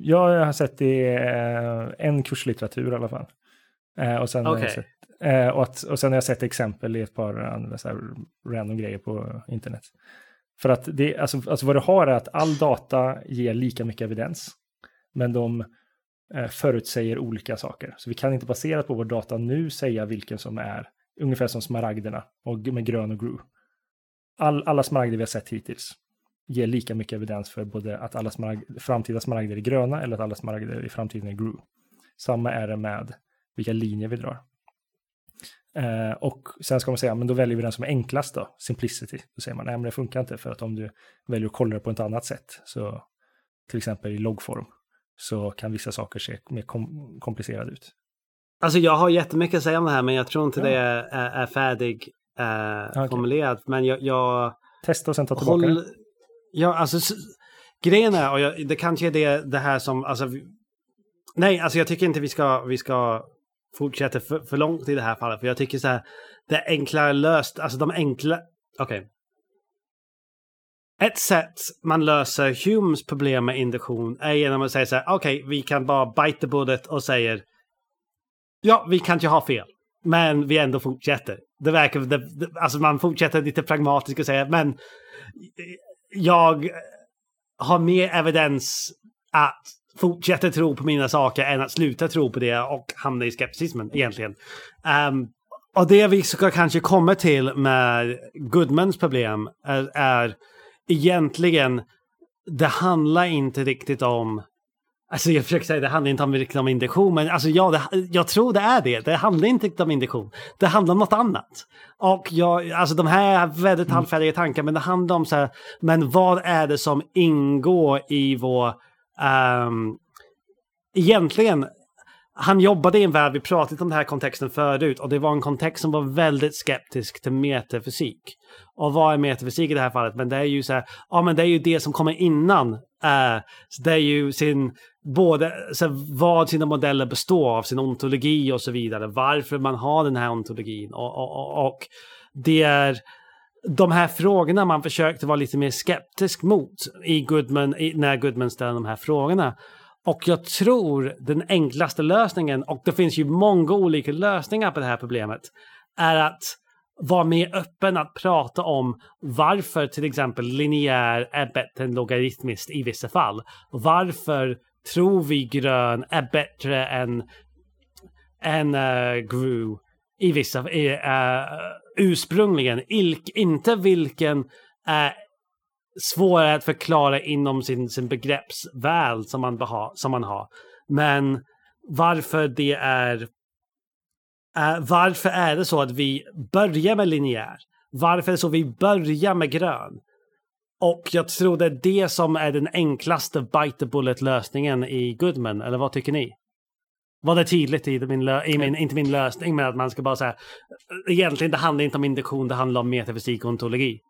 A: jag har sett det i eh, en kurslitteratur i alla fall. Eh, och, sen okay. sett, och, att, och sen har jag sett exempel i ett par andra så random grejer på internet. För att det, alltså, alltså vad du har är att all data ger lika mycket evidens. Men de eh, förutsäger olika saker. Så vi kan inte baserat på vår data nu säga vilken som är ungefär som smaragderna och med grön och gru. All, alla smaragder vi har sett hittills ger lika mycket evidens för både att alla smaragd, framtida smaragder är gröna eller att alla smaragder i framtiden är gru. Samma är det med vilka linjer vi drar. Eh, och sen ska man säga, men då väljer vi den som är enklast då, simplicity. Då säger man, nej men det funkar inte för att om du väljer att kolla det på ett annat sätt, så till exempel i loggform, så kan vissa saker se mer kom komplicerade ut.
C: Alltså jag har jättemycket att säga om det här, men jag tror inte ja. det är, är färdig eh, okay. formulerat. Men jag, jag...
A: Testa och sen ta tillbaka håll...
C: Ja, alltså grejen är, och jag, det kanske är det, det här som, alltså, nej, alltså jag tycker inte vi ska, vi ska fortsätter för, för långt i det här fallet. För jag tycker så här, det är enklare löst, alltså de enkla, okej. Okay. Ett sätt man löser Humes problem med induktion är genom att säga så här, okej, okay, vi kan bara bite the bullet och säger ja, vi kan inte ha fel. Men vi ändå fortsätter. Det verkar, det, alltså man fortsätter lite pragmatiskt och säger, men eh, jag har mer evidens att fortsätter tro på mina saker än att sluta tro på det och hamna i skepticismen egentligen. Um, och det vi ska kanske komma till med Goodmans problem är, är egentligen, det handlar inte riktigt om Alltså jag försöker säga det handlar inte om, riktigt om induktion, men alltså ja, det, jag tror det är det. Det handlar inte riktigt om induktion. Det handlar om något annat. Och jag, alltså de här väldigt mm. halvfärdiga tankar, men det handlar om så här, men vad är det som ingår i vår Um, egentligen, han jobbade i en värld, vi pratat om den här kontexten förut, och det var en kontext som var väldigt skeptisk till metafysik. Och vad är metafysik i det här fallet? Men det är ju så här, ja men det är ju det som kommer innan. Uh, så det är ju sin, både så här, vad sina modeller består av, sin ontologi och så vidare. Varför man har den här ontologin. Och, och, och, och det är de här frågorna man försökte vara lite mer skeptisk mot i Goodman, i, när Goodman ställde de här frågorna. Och jag tror den enklaste lösningen, och det finns ju många olika lösningar på det här problemet, är att vara mer öppen att prata om varför till exempel linjär är bättre än logaritmiskt i vissa fall. Varför tror vi grön är bättre än, än eh, uh, gru i vissa, uh, ursprungligen, ilk, inte vilken är svårare att förklara inom sin, sin begreppsvärld som man, beha, som man har. Men varför det är Uh, varför är det så att vi börjar med linjär? Varför är det så att vi börjar med grön? Och jag tror det är det som är den enklaste bite the bullet lösningen i Goodman, eller vad tycker ni? Var det tydligt i min, i min, inte min lösning, men att man ska bara säga egentligen det handlar inte om induktion, det handlar om metafysik och ontologi.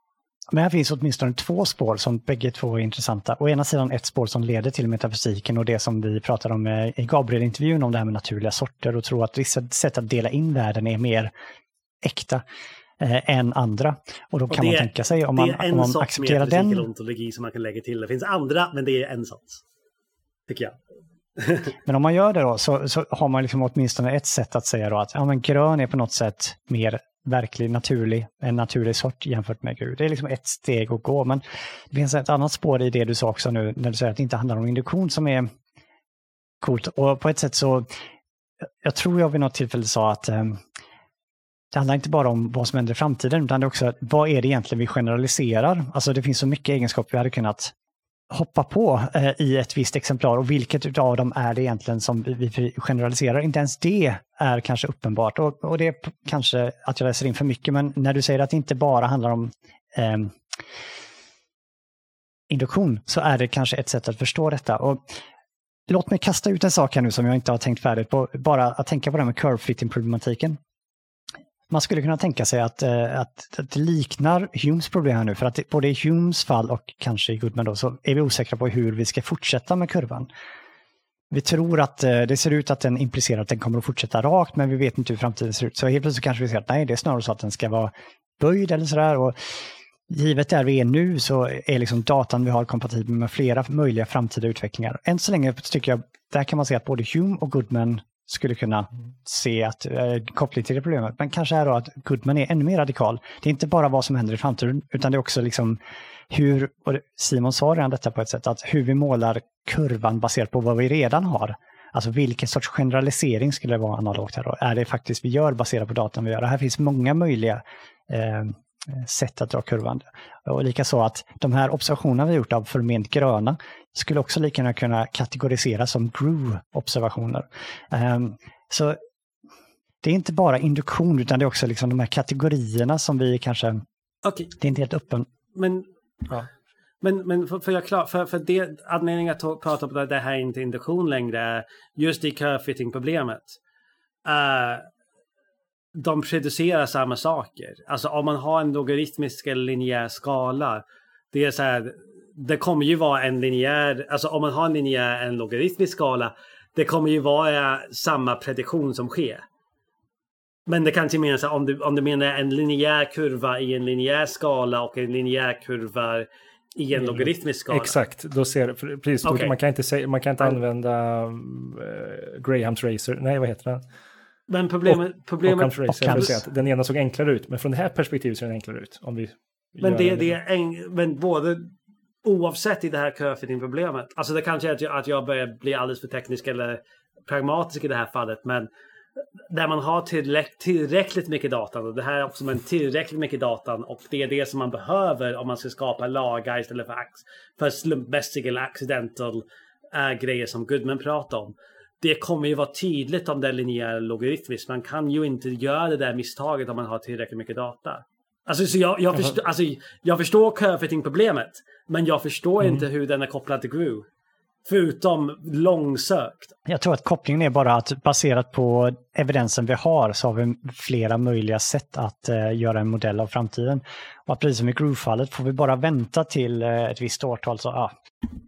B: Men här finns åtminstone två spår som bägge två är intressanta. Å ena sidan ett spår som leder till metafysiken och det som vi pratade om i Gabriel-intervjun om det här med naturliga sorter och tro att vissa sätt att dela in världen är mer äkta eh, än andra. Och då och kan det, man tänka sig om man, om man accepterar den...
C: Det är en sorts ontologi som man kan lägga till. Det finns andra, men det är en sorts. Tycker jag.
B: men om man gör det då så, så, har man liksom åtminstone ett sätt att säga då att ja, men grön är på något sätt mer verklig, naturlig, en naturlig sort jämfört med gul. Det är liksom ett steg att gå. Men det finns ett annat spår i det du sa också nu, när du säger att det inte handlar om induktion som är coolt. Och på ett sätt så, jag tror jag vid något tillfälle sa att eh, det handlar inte bara om vad som händer i framtiden, utan det är också vad är det egentligen vi generaliserar? Alltså det finns så mycket egenskaper vi hade kunnat hoppa på eh, i ett visst exemplar och vilket av dem är det egentligen som vi generaliserar? Inte ens det är kanske uppenbart och, och det är kanske att jag läser in för mycket, men när du säger att det inte bara handlar om eh, induktion så är det kanske ett sätt att förstå detta. Och låt mig kasta ut en sak här nu som jag inte har tänkt färdigt på, bara att tänka på det här med curve fitting problematiken man skulle kunna tänka sig att, eh, att, att det liknar Humes problem här nu, för att både i Humes fall och kanske i Goodman då, så är vi osäkra på hur vi ska fortsätta med kurvan. Vi tror att eh, det ser ut att den implicerar att den kommer att fortsätta rakt, men vi vet inte hur framtiden ser ut. Så helt plötsligt kanske vi ser att nej, det är snarare så att den ska vara böjd eller sådär. Och givet där vi är nu så är liksom datan vi har kompatibel med flera möjliga framtida utvecklingar. Än så länge tycker jag, där kan man se att både Hume och Goodman skulle kunna se att eh, koppling till det problemet. Men kanske är då att Goodman är ännu mer radikal. Det är inte bara vad som händer i framtiden, utan det är också liksom hur, och Simon sa redan detta på ett sätt, att hur vi målar kurvan baserat på vad vi redan har. Alltså vilken sorts generalisering skulle det vara analogt här då? Är det faktiskt vi gör baserat på datan vi gör? här finns många möjliga eh, sätt att dra kurvan. Och likaså att de här observationerna vi gjort av förment gröna skulle också lika gärna kunna kategoriseras som GRU-observationer. Um, så det är inte bara induktion utan det är också liksom de här kategorierna som vi kanske...
C: Okay.
B: Det är inte helt öppen.
C: Men, ja. men, men för, för, jag klar, för, för det, anledningen att prata om det här är inte induktion längre är just i curve-fitting-problemet. Uh, de producerar samma saker. Alltså om man har en logaritmisk eller linjär skala. Det är så här, det kommer ju vara en linjär, alltså om man har en linjär, en logaritmisk skala. Det kommer ju vara samma prediktion som sker. Men det kanske menar så om du, om du menar en linjär kurva i en linjär skala och en linjär kurva i en logaritmisk skala.
A: Exakt, då ser precis, okay. man kan inte, säga, man kan inte använda uh, Grahams racer, nej vad heter den?
C: Men problemet... Och, problemet
A: och Racer, att den ena såg enklare ut, men från det här perspektivet ser den enklare ut. Om vi
C: men det, det är en, men både oavsett i det här curfitting-problemet. Alltså det kanske är att jag, att jag börjar bli alldeles för teknisk eller pragmatisk i det här fallet. Men där man har tillräck, tillräckligt mycket data. Och det här är också en tillräckligt mycket data. Och det är det som man behöver om man ska skapa lagar istället för, för slumpmässiga eller accidental äh, grejer som Goodman pratar om det kommer ju vara tydligt om det är linjär logaritmiskt. Man kan ju inte göra det där misstaget om man har tillräckligt mycket data. Alltså, så jag, jag, förstår, alltså, jag förstår curveting-problemet. Men jag förstår mm. inte hur den är kopplad till Groove. Förutom långsökt.
B: Jag tror att kopplingen är bara att baserat på evidensen vi har så har vi flera möjliga sätt att uh, göra en modell av framtiden. Och precis som i Groove-fallet får vi bara vänta till uh, ett visst årtal så ja,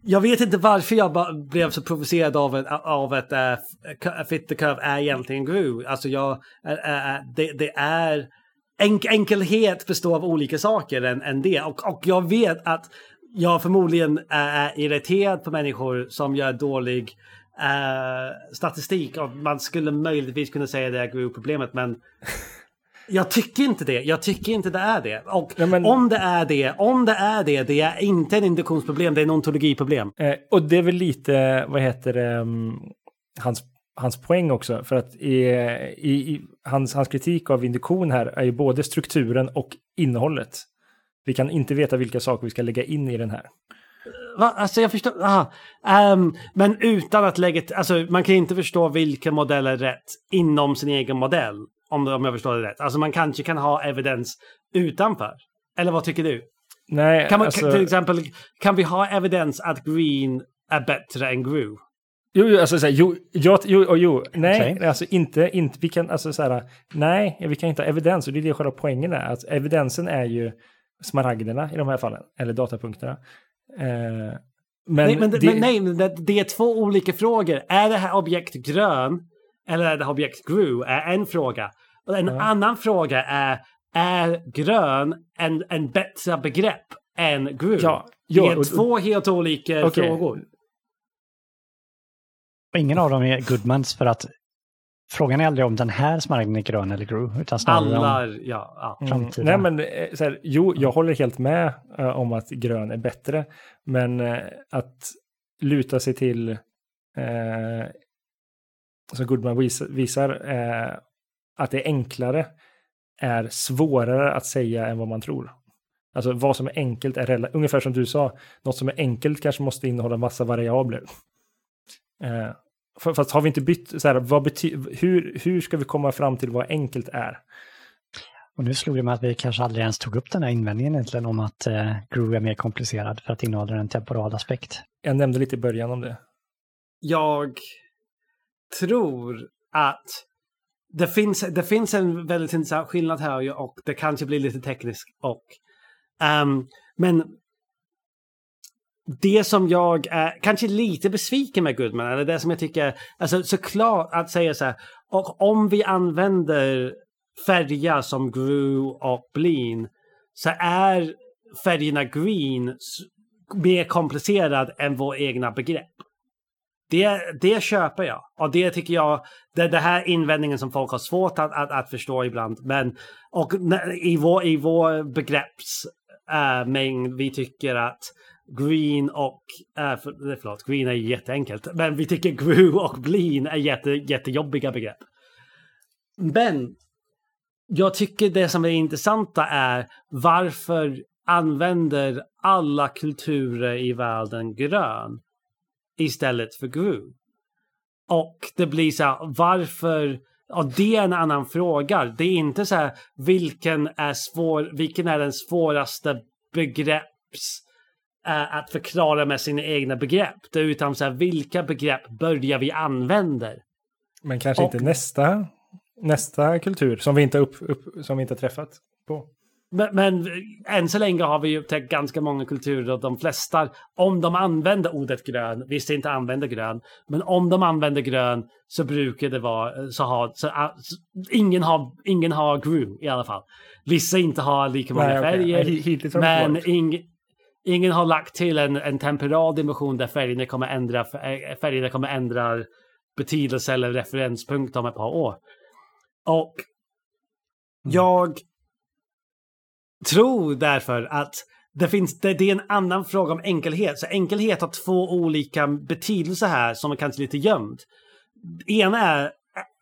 C: jag vet inte varför jag blev så provocerad av, ett, av ett uh, Fit the Curve är egentligen Groove. Alltså jag, uh, det, det, är enk, enkelhet består av olika saker än, än det. Och, och jag vet att jag förmodligen är irriterad på människor som gör dålig statistik. Och man skulle möjligtvis kunna säga det är Groove-problemet men Jag tycker inte det. Jag tycker inte det är det. Och ja, men... om det är det, om det är det, det är inte en induktionsproblem, det är en ontologiproblem.
A: Eh, och det är väl lite, vad heter det, um, hans, hans poäng också. För att i, i, i, hans, hans kritik av induktion här är ju både strukturen och innehållet. Vi kan inte veta vilka saker vi ska lägga in i den här.
C: Va? Alltså jag förstår. Um, men utan att lägga, alltså man kan inte förstå vilken modell är rätt inom sin egen modell. Om, om jag förstår det rätt. Alltså man kanske kan ha evidens utanför. Eller vad tycker du?
A: Nej,
C: kan man,
A: alltså...
C: Till exempel, kan vi ha evidens att green är bättre än Gru?
A: Jo, jo, alltså så här, jo, jo, jo, jo, nej, okay. alltså inte, inte, vi kan, alltså så här, nej, vi kan inte ha evidens och det är det själva poängen är, att evidensen är ju smaragderna i de här fallen, eller datapunkterna. Eh,
C: men, nej, men, det, men nej, det, det är två olika frågor. Är det här objekt grön eller är det objekt grew? Är en fråga. Och en ja. annan fråga är, är grön en, en bättre begrepp än grew? Ja, det är och, två helt olika okay. frågor.
B: Ingen av dem är Goodmans för att frågan är aldrig om den här smaragden är grön eller grå. Utan snarare
C: Alla,
B: om
C: ja. ja.
A: Mm. Nej, men eh, så här, jo, jag håller helt med uh, om att grön är bättre. Men uh, att luta sig till, uh, som Goodman vis visar, att det är enklare är svårare att säga än vad man tror. Alltså vad som är enkelt är ungefär som du sa, något som är enkelt kanske måste innehålla massa variabler. Fast har vi inte bytt, så här, vad bety hur, hur ska vi komma fram till vad enkelt är?
B: Och nu slog det mig att vi kanske aldrig ens tog upp den här invändningen egentligen om att eh, Groove är mer komplicerad för att innehålla en temporal aspekt.
A: Jag nämnde lite i början om det.
C: Jag tror att det finns, det finns en väldigt intressant skillnad här och det kanske blir lite tekniskt. Och, um, men det som jag är kanske lite besviken med Goodman, eller det som jag tycker, alltså såklart att säga så här, och om vi använder färger som Gru och blin. så är färgerna green mer komplicerad än vår egna begrepp. Det, det köper jag. Och det tycker jag, det, det här invändningen som folk har svårt att, att, att förstå ibland. Men och i vår, i vår begreppsmängd, vi tycker att green och, Äh, för, förlåt, green är jätteenkelt. Men vi tycker grew och bleen är jätte, jättejobbiga begrepp. Men jag tycker det som är intressanta är varför använder alla kulturer i världen grön? istället för Gru. Och det blir så här, varför? Och det är en annan fråga. Det är inte så här, vilken är, svår, vilken är den svåraste begrepps äh, att förklara med sina egna begrepp. Det är utan så här, vilka begrepp börjar vi använda?
A: Men kanske och, inte nästa, nästa kultur som vi inte, upp, upp, som vi inte träffat på.
C: Men, men än så länge har vi ju upptäckt ganska många kulturer och de flesta, om de använder ordet grön, visst inte använder grön, men om de använder grön så brukar det vara så har, så, uh, ingen har, ingen har grön i alla fall. Vissa inte har lika många Nej, färger, okay. men ing, ingen har lagt till en, en temporal dimension där färgerna kommer ändra, eh, färgerna kommer ändra betydelse eller referenspunkt om ett par år. Och mm. jag tror därför att det, finns, det, det, är en annan fråga om enkelhet. Så enkelhet har två olika betydelser här som är kanske lite gömd. Ena är,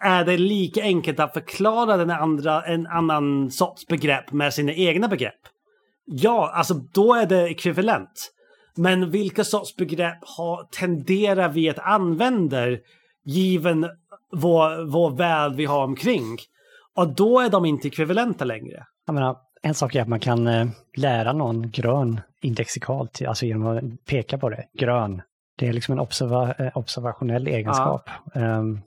C: är det lika enkelt att förklara den andra, en annan sorts begrepp med sina egna begrepp? Ja, alltså då är det ekvivalent. Men vilka sorts begrepp har, tenderar vi att använda given vår, vår värld vi har omkring? Och då är de inte ekvivalenta längre.
B: Jag menar, en sak är att man kan eh, lära någon grön indexikalt, alltså genom att peka på det. Grön. Det är liksom en observa eh, observationell egenskap. Ja. Um,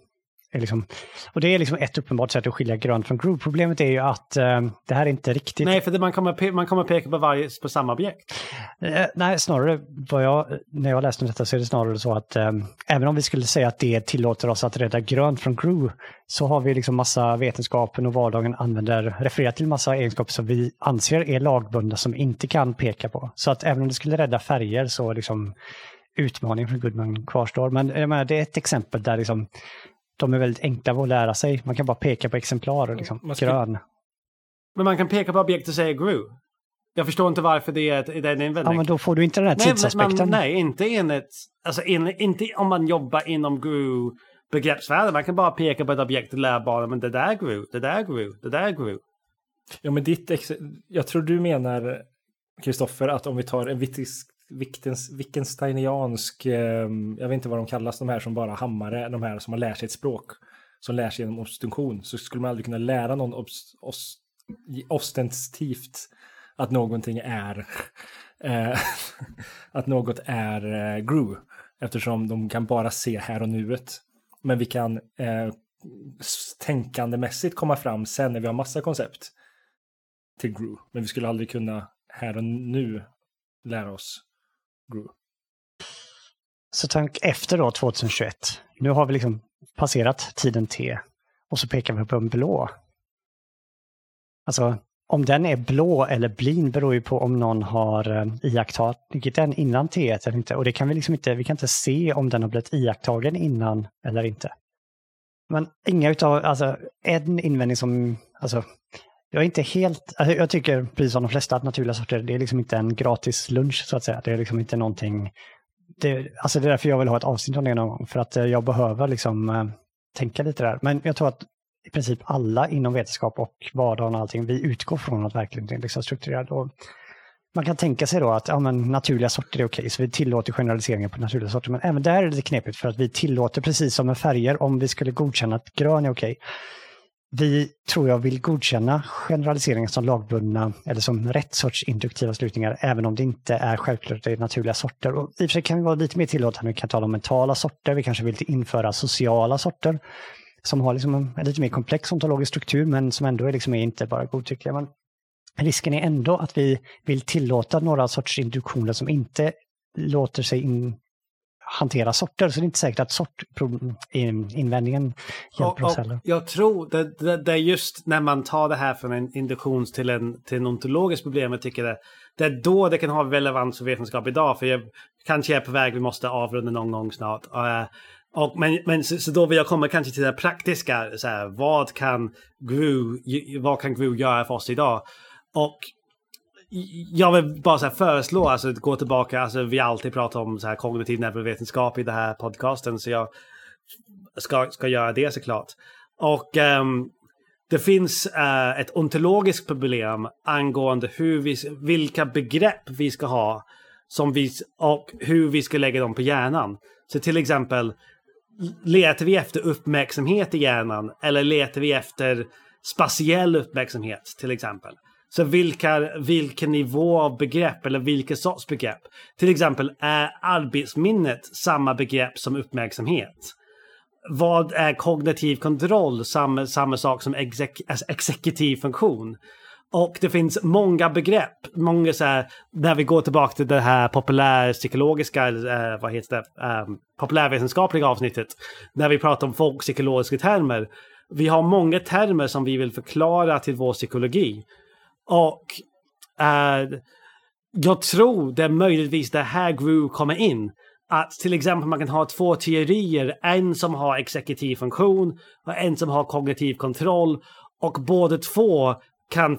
B: liksom, och det är liksom ett uppenbart sätt att skilja grönt från groove. Problemet är ju att eh, det här är inte riktigt...
C: Nej, för det, man, kommer, man kommer peka på, varje, på samma objekt.
B: Eh, nej, snarare vad jag, när jag läste om detta så är det snarare så att eh, även om vi skulle säga att det tillåter oss att rädda grönt från groove så har vi liksom massa vetenskapen och vardagen använder, refererar till massa egenskaper som vi anser är lagbundna som inte kan peka på. Så att även om det skulle rädda färger så liksom utmaningen från Goodman kvarstår. Men jag menar, det är ett exempel där liksom de är väldigt enkla att lära sig. Man kan bara peka på exemplar och liksom ska... grön.
C: Men man kan peka på objekt och säga grew. Jag förstår inte varför det är, det är en invändning.
B: Ja, men då får du inte den här tidsaspekten.
C: Man, nej, inte enligt... Alltså in, inte om man jobbar inom grew begreppsvärlden. Man kan bara peka på ett objekt och lära barnen men det där grew, det där grew, det där grew.
A: Ja, men ditt... Jag tror du menar, Kristoffer, att om vi tar en vittisk Wittgensteiniansk, eh, jag vet inte vad de kallas, de här som bara hammare, de här som har lärt sig ett språk, som lär sig genom obstruktion, så skulle man aldrig kunna lära någon obst, ost, ostentativt att någonting är, eh, att något är eh, grew, eftersom de kan bara se här och nuet. Men vi kan eh, tänkandemässigt komma fram sen när vi har massa koncept till grew, men vi skulle aldrig kunna här och nu lära oss grew.
B: Så tänk efter då 2021. Nu har vi liksom passerat tiden T och så pekar vi på en blå. Alltså, om den är blå eller blin beror ju på om någon har eh, iakttagit den innan T1 eller inte. Och det kan vi liksom inte, vi kan inte se om den har blivit iakttagen innan eller inte. Men inga utav, alltså en invändning som, alltså jag är inte helt, alltså, jag tycker precis som de flesta att naturliga sorter, det är liksom inte en gratis lunch så att säga. Det är liksom inte någonting, det, alltså det är därför jag vill ha ett avsnitt om det någon gång, för att eh, jag behöver liksom eh, tänka lite där. Men jag tror att i princip alla inom vetenskap och vardagen och allting, vi utgår från att verkligen är liksom strukturerad. Och man kan tänka sig då att ja, men naturliga sorter är okej, så vi tillåter generaliseringar på naturliga sorter. Men även där är det lite knepigt för att vi tillåter, precis som med färger, om vi skulle godkänna att grön är okej. Vi, tror jag, vill godkänna generaliseringar som lagbundna eller som rätt sorts induktiva slutningar, även om det inte är självklart att det är naturliga sorter. Och I och för sig kan vi vara lite mer tillåtande, vi kan tala om mentala sorter, vi kanske vill införa sociala sorter som har liksom en, en lite mer komplex ontologisk struktur men som ändå är liksom inte bara godtyckliga. Men risken är ändå att vi vill tillåta några sorts induktioner som inte låter sig in, hantera sorter. Så det är inte säkert att sortinvändningen hjälper och, oss heller.
C: Jag tror det, det, det, är just när man tar det här från en induktions till en, till en ontologisk problem, jag tycker det, det är då det kan ha relevans för vetenskap idag. För jag kanske är på väg, vi måste avrunda någon gång snart. Uh, och, men men så, så, då vill jag komma kanske till det praktiska. Så här, vad, kan Gru, vad kan Gru göra för oss idag? Och jag vill bara så föreslå, alltså gå tillbaka, alltså vi alltid pratar om så här kognitiv neurovetenskap i den här podcasten, så jag ska, ska göra det såklart. Och um, det finns uh, ett ontologiskt problem angående hur vi, vilka begrepp vi ska ha som vi, och hur vi ska lägga dem på hjärnan. Så till exempel, letar vi efter uppmärksamhet i hjärnan eller letar vi efter spatiell uppmärksamhet till exempel? Så vilka, vilken nivå av begrepp eller vilken sorts begrepp? Till exempel, är arbetsminnet samma begrepp som uppmärksamhet? Vad är kognitiv kontroll? Samma, samma sak som exek, alltså exekutiv funktion. Och det finns många begrepp, många så här, när vi går tillbaka till det här populärpsykologiska, eh, vad heter det, eh, populärvetenskapliga avsnittet, när vi pratar om folkpsykologiska termer. Vi har många termer som vi vill förklara till vår psykologi. Och eh, jag tror det är möjligtvis det här Gru kommer in. Att till exempel man kan ha två teorier, en som har exekutiv funktion och en som har kognitiv kontroll. Och båda två kan,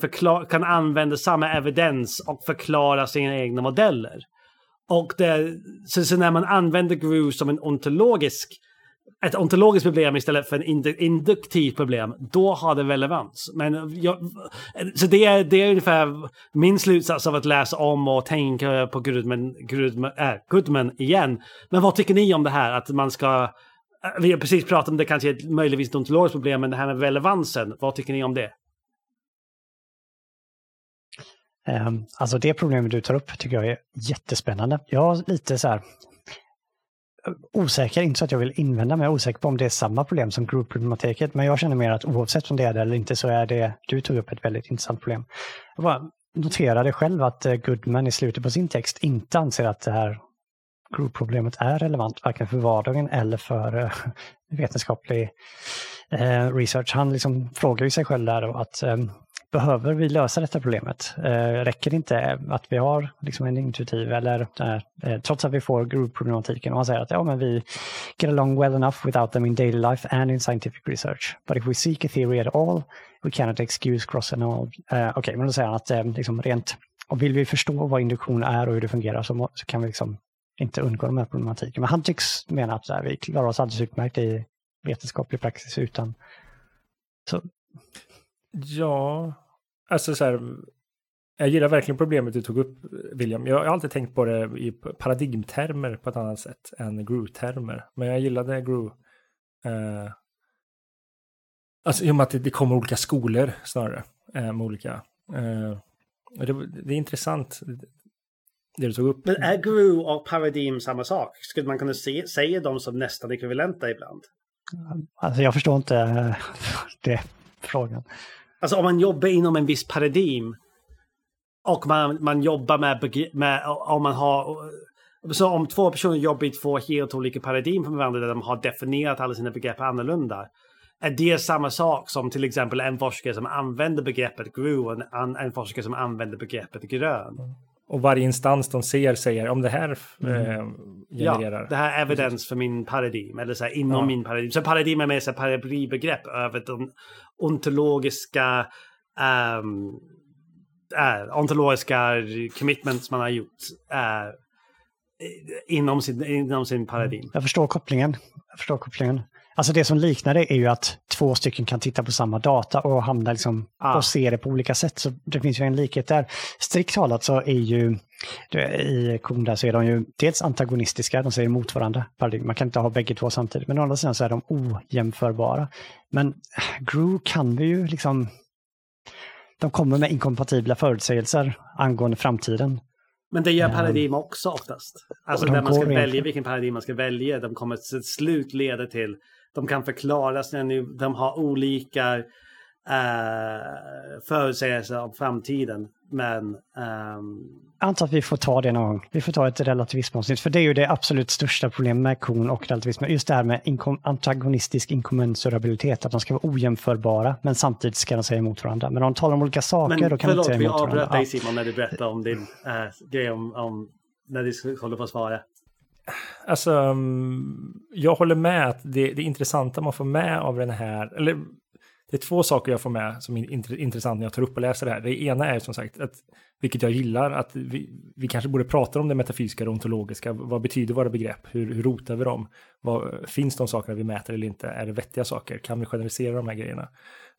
C: kan använda samma evidens och förklara sina egna modeller. Och det, så, så när man använder GRU som en ontologisk ett ontologiskt problem istället för en induktivt problem, då har det relevans. Men jag, så det är, det är ungefär min slutsats av att läsa om och tänka på Goodman, Goodman, äh, Goodman igen. Men vad tycker ni om det här att man ska... Äh, vi har precis pratat om det kanske är möjligtvis ett ontologiskt problem, men det här med relevansen, vad tycker ni om det?
B: Um, alltså det problemet du tar upp tycker jag är jättespännande. Jag har lite så här osäker, inte så att jag vill invända, men jag är osäker på om det är samma problem som group-problematiken. Men jag känner mer att oavsett om det är det eller inte så är det, du tog upp ett väldigt intressant problem. Jag bara noterade själv att eh, Goodman i slutet på sin text inte anser att det här group-problemet är relevant, varken för vardagen eller för eh, vetenskaplig eh, research. Han liksom frågar ju sig själv där att behöver vi lösa detta problemet? Eh, räcker det inte att vi har liksom en intuitiv eller eh, eh trots att vi får groove-problematiken, och han säger att ja, men vi get along well enough without them in daily life and in scientific research. But if we seek a theory at all, we cannot excuse cross and all. Eh, Okej, okay, men då säger han att eh, liksom rent, och vill vi förstå vad induktion är och hur det fungerar så, så kan vi liksom inte undgå de här problematiken. Men han tycks mena att här, vi klarar oss alldeles utmärkt i vetenskaplig praxis utan så
A: Ja, alltså så här. Jag gillar verkligen problemet du tog upp, William. Jag har alltid tänkt på det i paradigmtermer på ett annat sätt än GRU-termer. Men jag gillade GRU. Eh, alltså i och med att det, kommer olika skolor snarare. Eh, med olika. Eh, det, det, är intressant det du tog upp.
C: Men är GRU och paradigm samma sak? Skulle man kunna se, säga dem som nästan ekvivalenta ibland?
B: Alltså jag förstår inte det frågan.
C: Alltså om man jobbar inom en viss paradigm och man, man jobbar med, med om man har så om två personer jobbar i två helt olika paradigm med varandra där de har definierat alla sina begrepp annorlunda. är det samma sak som till exempel en forskare som använder begreppet grön och en, en forskare som använder begreppet grön. Mm.
A: Och varje instans de ser säger om det här mm. eh, genererar...
C: Ja, det här är evidens för min paradigm, eller så här, inom ja. min paradigm. Så paradigm är mer så paraplybegrepp över de ontologiska um, äh, ontologiska commitments man har gjort äh, inom, sin, inom sin paradigm.
B: Jag förstår kopplingen. Jag förstår kopplingen. Alltså det som liknar det är ju att två stycken kan titta på samma data och hamna liksom ah. och se det på olika sätt. Så det finns ju en likhet där. Strikt talat så är ju i Konda så är de ju dels antagonistiska, de säger emot varandra. Man kan inte ha bägge två samtidigt, men å andra sidan så är de ojämförbara. Men Gru kan vi ju liksom... De kommer med inkompatibla förutsägelser angående framtiden.
C: Men det gör paradigm också oftast. Alltså där man ska välja vilken paradigm man ska välja. De kommer till slut leda till de kan förklara sina, de har olika uh, förutsägelser om framtiden. Men... Um...
B: Jag antar att vi får ta det någon gång. Vi får ta ett relativismavsnitt. För det är ju det absolut största problemet med kon och relativism. Just det här med inkom antagonistisk inkommensurabilitet. Att de ska vara ojämförbara men samtidigt ska de säga emot varandra. Men om de talar om olika saker men, då kan de inte säga emot varandra.
C: Förlåt, vi avbröt dig Simon när du berättade om din äh, grej om, om när du håller på att svara.
A: Alltså, mm, jag håller med att det, det intressanta man får med av den här, eller det är två saker jag får med som är intressant när jag tar upp och läser det här. Det ena är som sagt, att, vilket jag gillar, att vi, vi kanske borde prata om det metafysiska och ontologiska. Vad betyder våra begrepp? Hur, hur rotar vi dem? Vad, finns de sakerna vi mäter eller inte? Är det vettiga saker? Kan vi generalisera de här grejerna?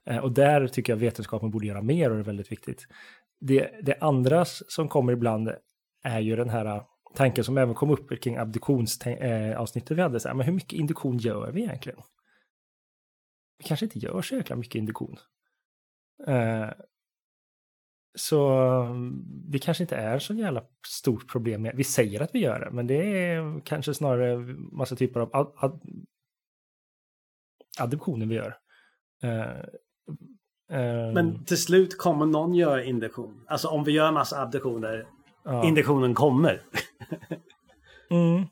A: Eh, och där tycker jag vetenskapen borde göra mer och det är väldigt viktigt. Det, det andra som kommer ibland är ju den här tanken som även kom upp kring abduktionsavsnittet eh, vi hade. Så här, men hur mycket induktion gör vi egentligen? Vi kanske inte gör så jäkla mycket induktion. Eh, så mm, det kanske inte är så jävla stort problem. Vi säger att vi gör det, men det är kanske snarare massa typer av ad ad adoptioner vi gör. Uh,
C: uh, men till slut kommer någon göra induktion. Alltså om vi gör massa abduktioner, ja. induktionen kommer.
A: mm.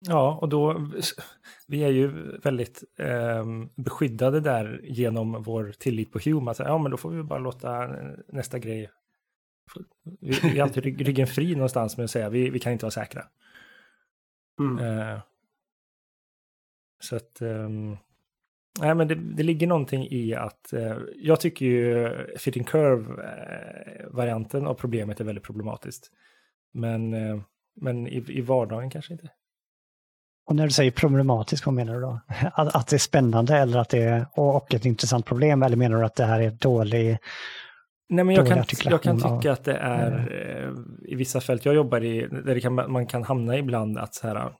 A: Ja, och då, vi är ju väldigt eh, beskyddade där genom vår tillit på Hume. Alltså, ja, men då får vi bara låta nästa grej... Vi, vi är alltid ryggen fri någonstans med att säga vi, vi kan inte vara säkra. Mm. Eh, så att... Eh, nej, men det, det, ligger någonting i att... Eh, jag tycker ju fitting curve-varianten av problemet är väldigt problematiskt. Men, eh, men i, i vardagen kanske inte.
B: Och när du säger problematisk, vad menar du då? Att, att det är spännande eller att det är, och ett intressant problem eller menar du att det här är dålig
A: Nej, men jag, kan, jag kan tycka att det är eh, i vissa fält jag jobbar i, där kan, man kan hamna ibland att så här,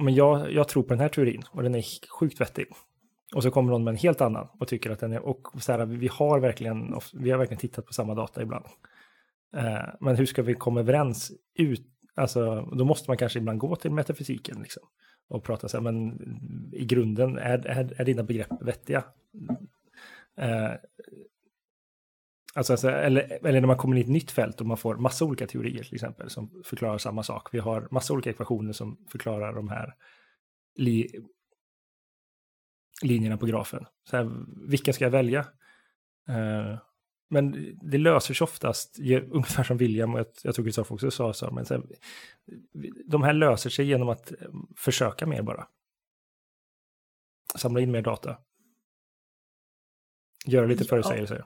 A: men jag, jag tror på den här teorin och den är sjukt vettig. Och så kommer någon med en helt annan och tycker att den är, och så här, vi har verkligen, vi har verkligen tittat på samma data ibland. Eh, men hur ska vi komma överens ut, alltså då måste man kanske ibland gå till metafysiken liksom och prata så här, men i grunden, är, är, är dina begrepp vettiga? Eh, alltså, alltså, eller, eller när man kommer in i ett nytt fält och man får massa olika teorier till exempel som förklarar samma sak. Vi har massa olika ekvationer som förklarar de här li, linjerna på grafen. Så här, vilka ska jag välja? Eh, men det löser sig oftast, ungefär som William och jag tror Kristoffer också sa så, men så här, de här löser sig genom att eh, försöka mer bara. Samla in mer data. Göra lite förutsägelser.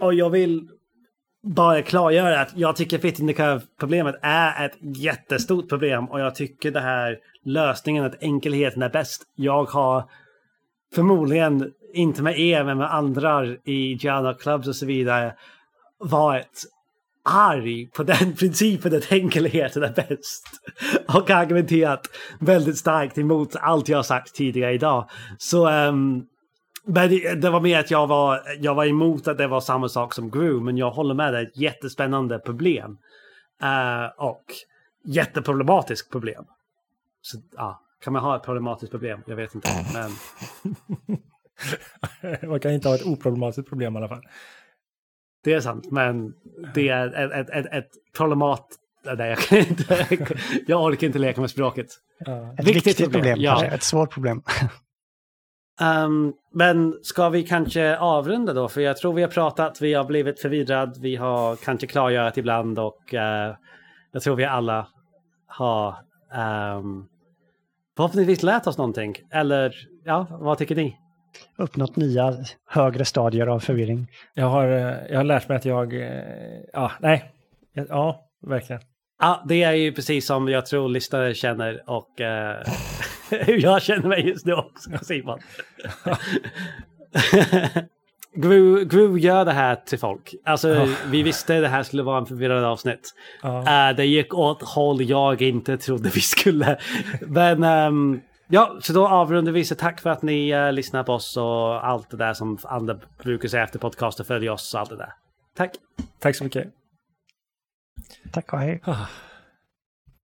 C: Och jag vill bara klargöra att jag tycker fit in the curve-problemet är ett jättestort problem och jag tycker det här lösningen, att enkelheten är bäst. Jag har förmodligen inte med er men med andra i Gianna Clubs och så vidare varit arg på den principen att enkelheten är bäst. Och argumenterat väldigt starkt emot allt jag sagt tidigare idag. Så um, men det, det, var mer att jag var, jag var emot att det var samma sak som Gru, men jag håller med, det är ett jättespännande problem. Uh, och jätteproblematiskt problem. Så ja, kan man ha ett problematiskt problem? Jag vet inte, men...
A: Man kan inte ha ett oproblematiskt problem i alla fall.
C: Det är sant, men det är ett, ett, ett, ett problemat, Nej, jag kan inte. Jag orkar inte leka med språket.
B: Ja. Ett viktigt, viktigt problem, problem ja. Ett svårt problem.
C: Um, men ska vi kanske avrunda då? För jag tror vi har pratat, vi har blivit förvirrad, vi har kanske klargörat ibland och uh, jag tror vi alla har um, förhoppningsvis lärt oss någonting. Eller ja, vad tycker ni?
B: Uppnått nya högre stadier av förvirring.
A: Jag har, eh, jag har lärt mig att jag, eh, ja, nej, ja, verkligen.
C: Ja, det är ju precis som jag tror lyssnare känner och uh, hur jag känner mig just nu också, Simon. Gru, Gru gör det här till folk. Alltså, oh. vi visste det här skulle vara en förvirrande avsnitt. Oh. Uh, det gick åt håll jag inte trodde vi skulle. Men um, ja, så då avrundar vi. Så tack för att ni uh, lyssnar på oss och allt det där som andra brukar säga efter podcasten. Följ oss och allt det där. Tack.
A: Tack så mycket.
B: Tack och hej. Ah.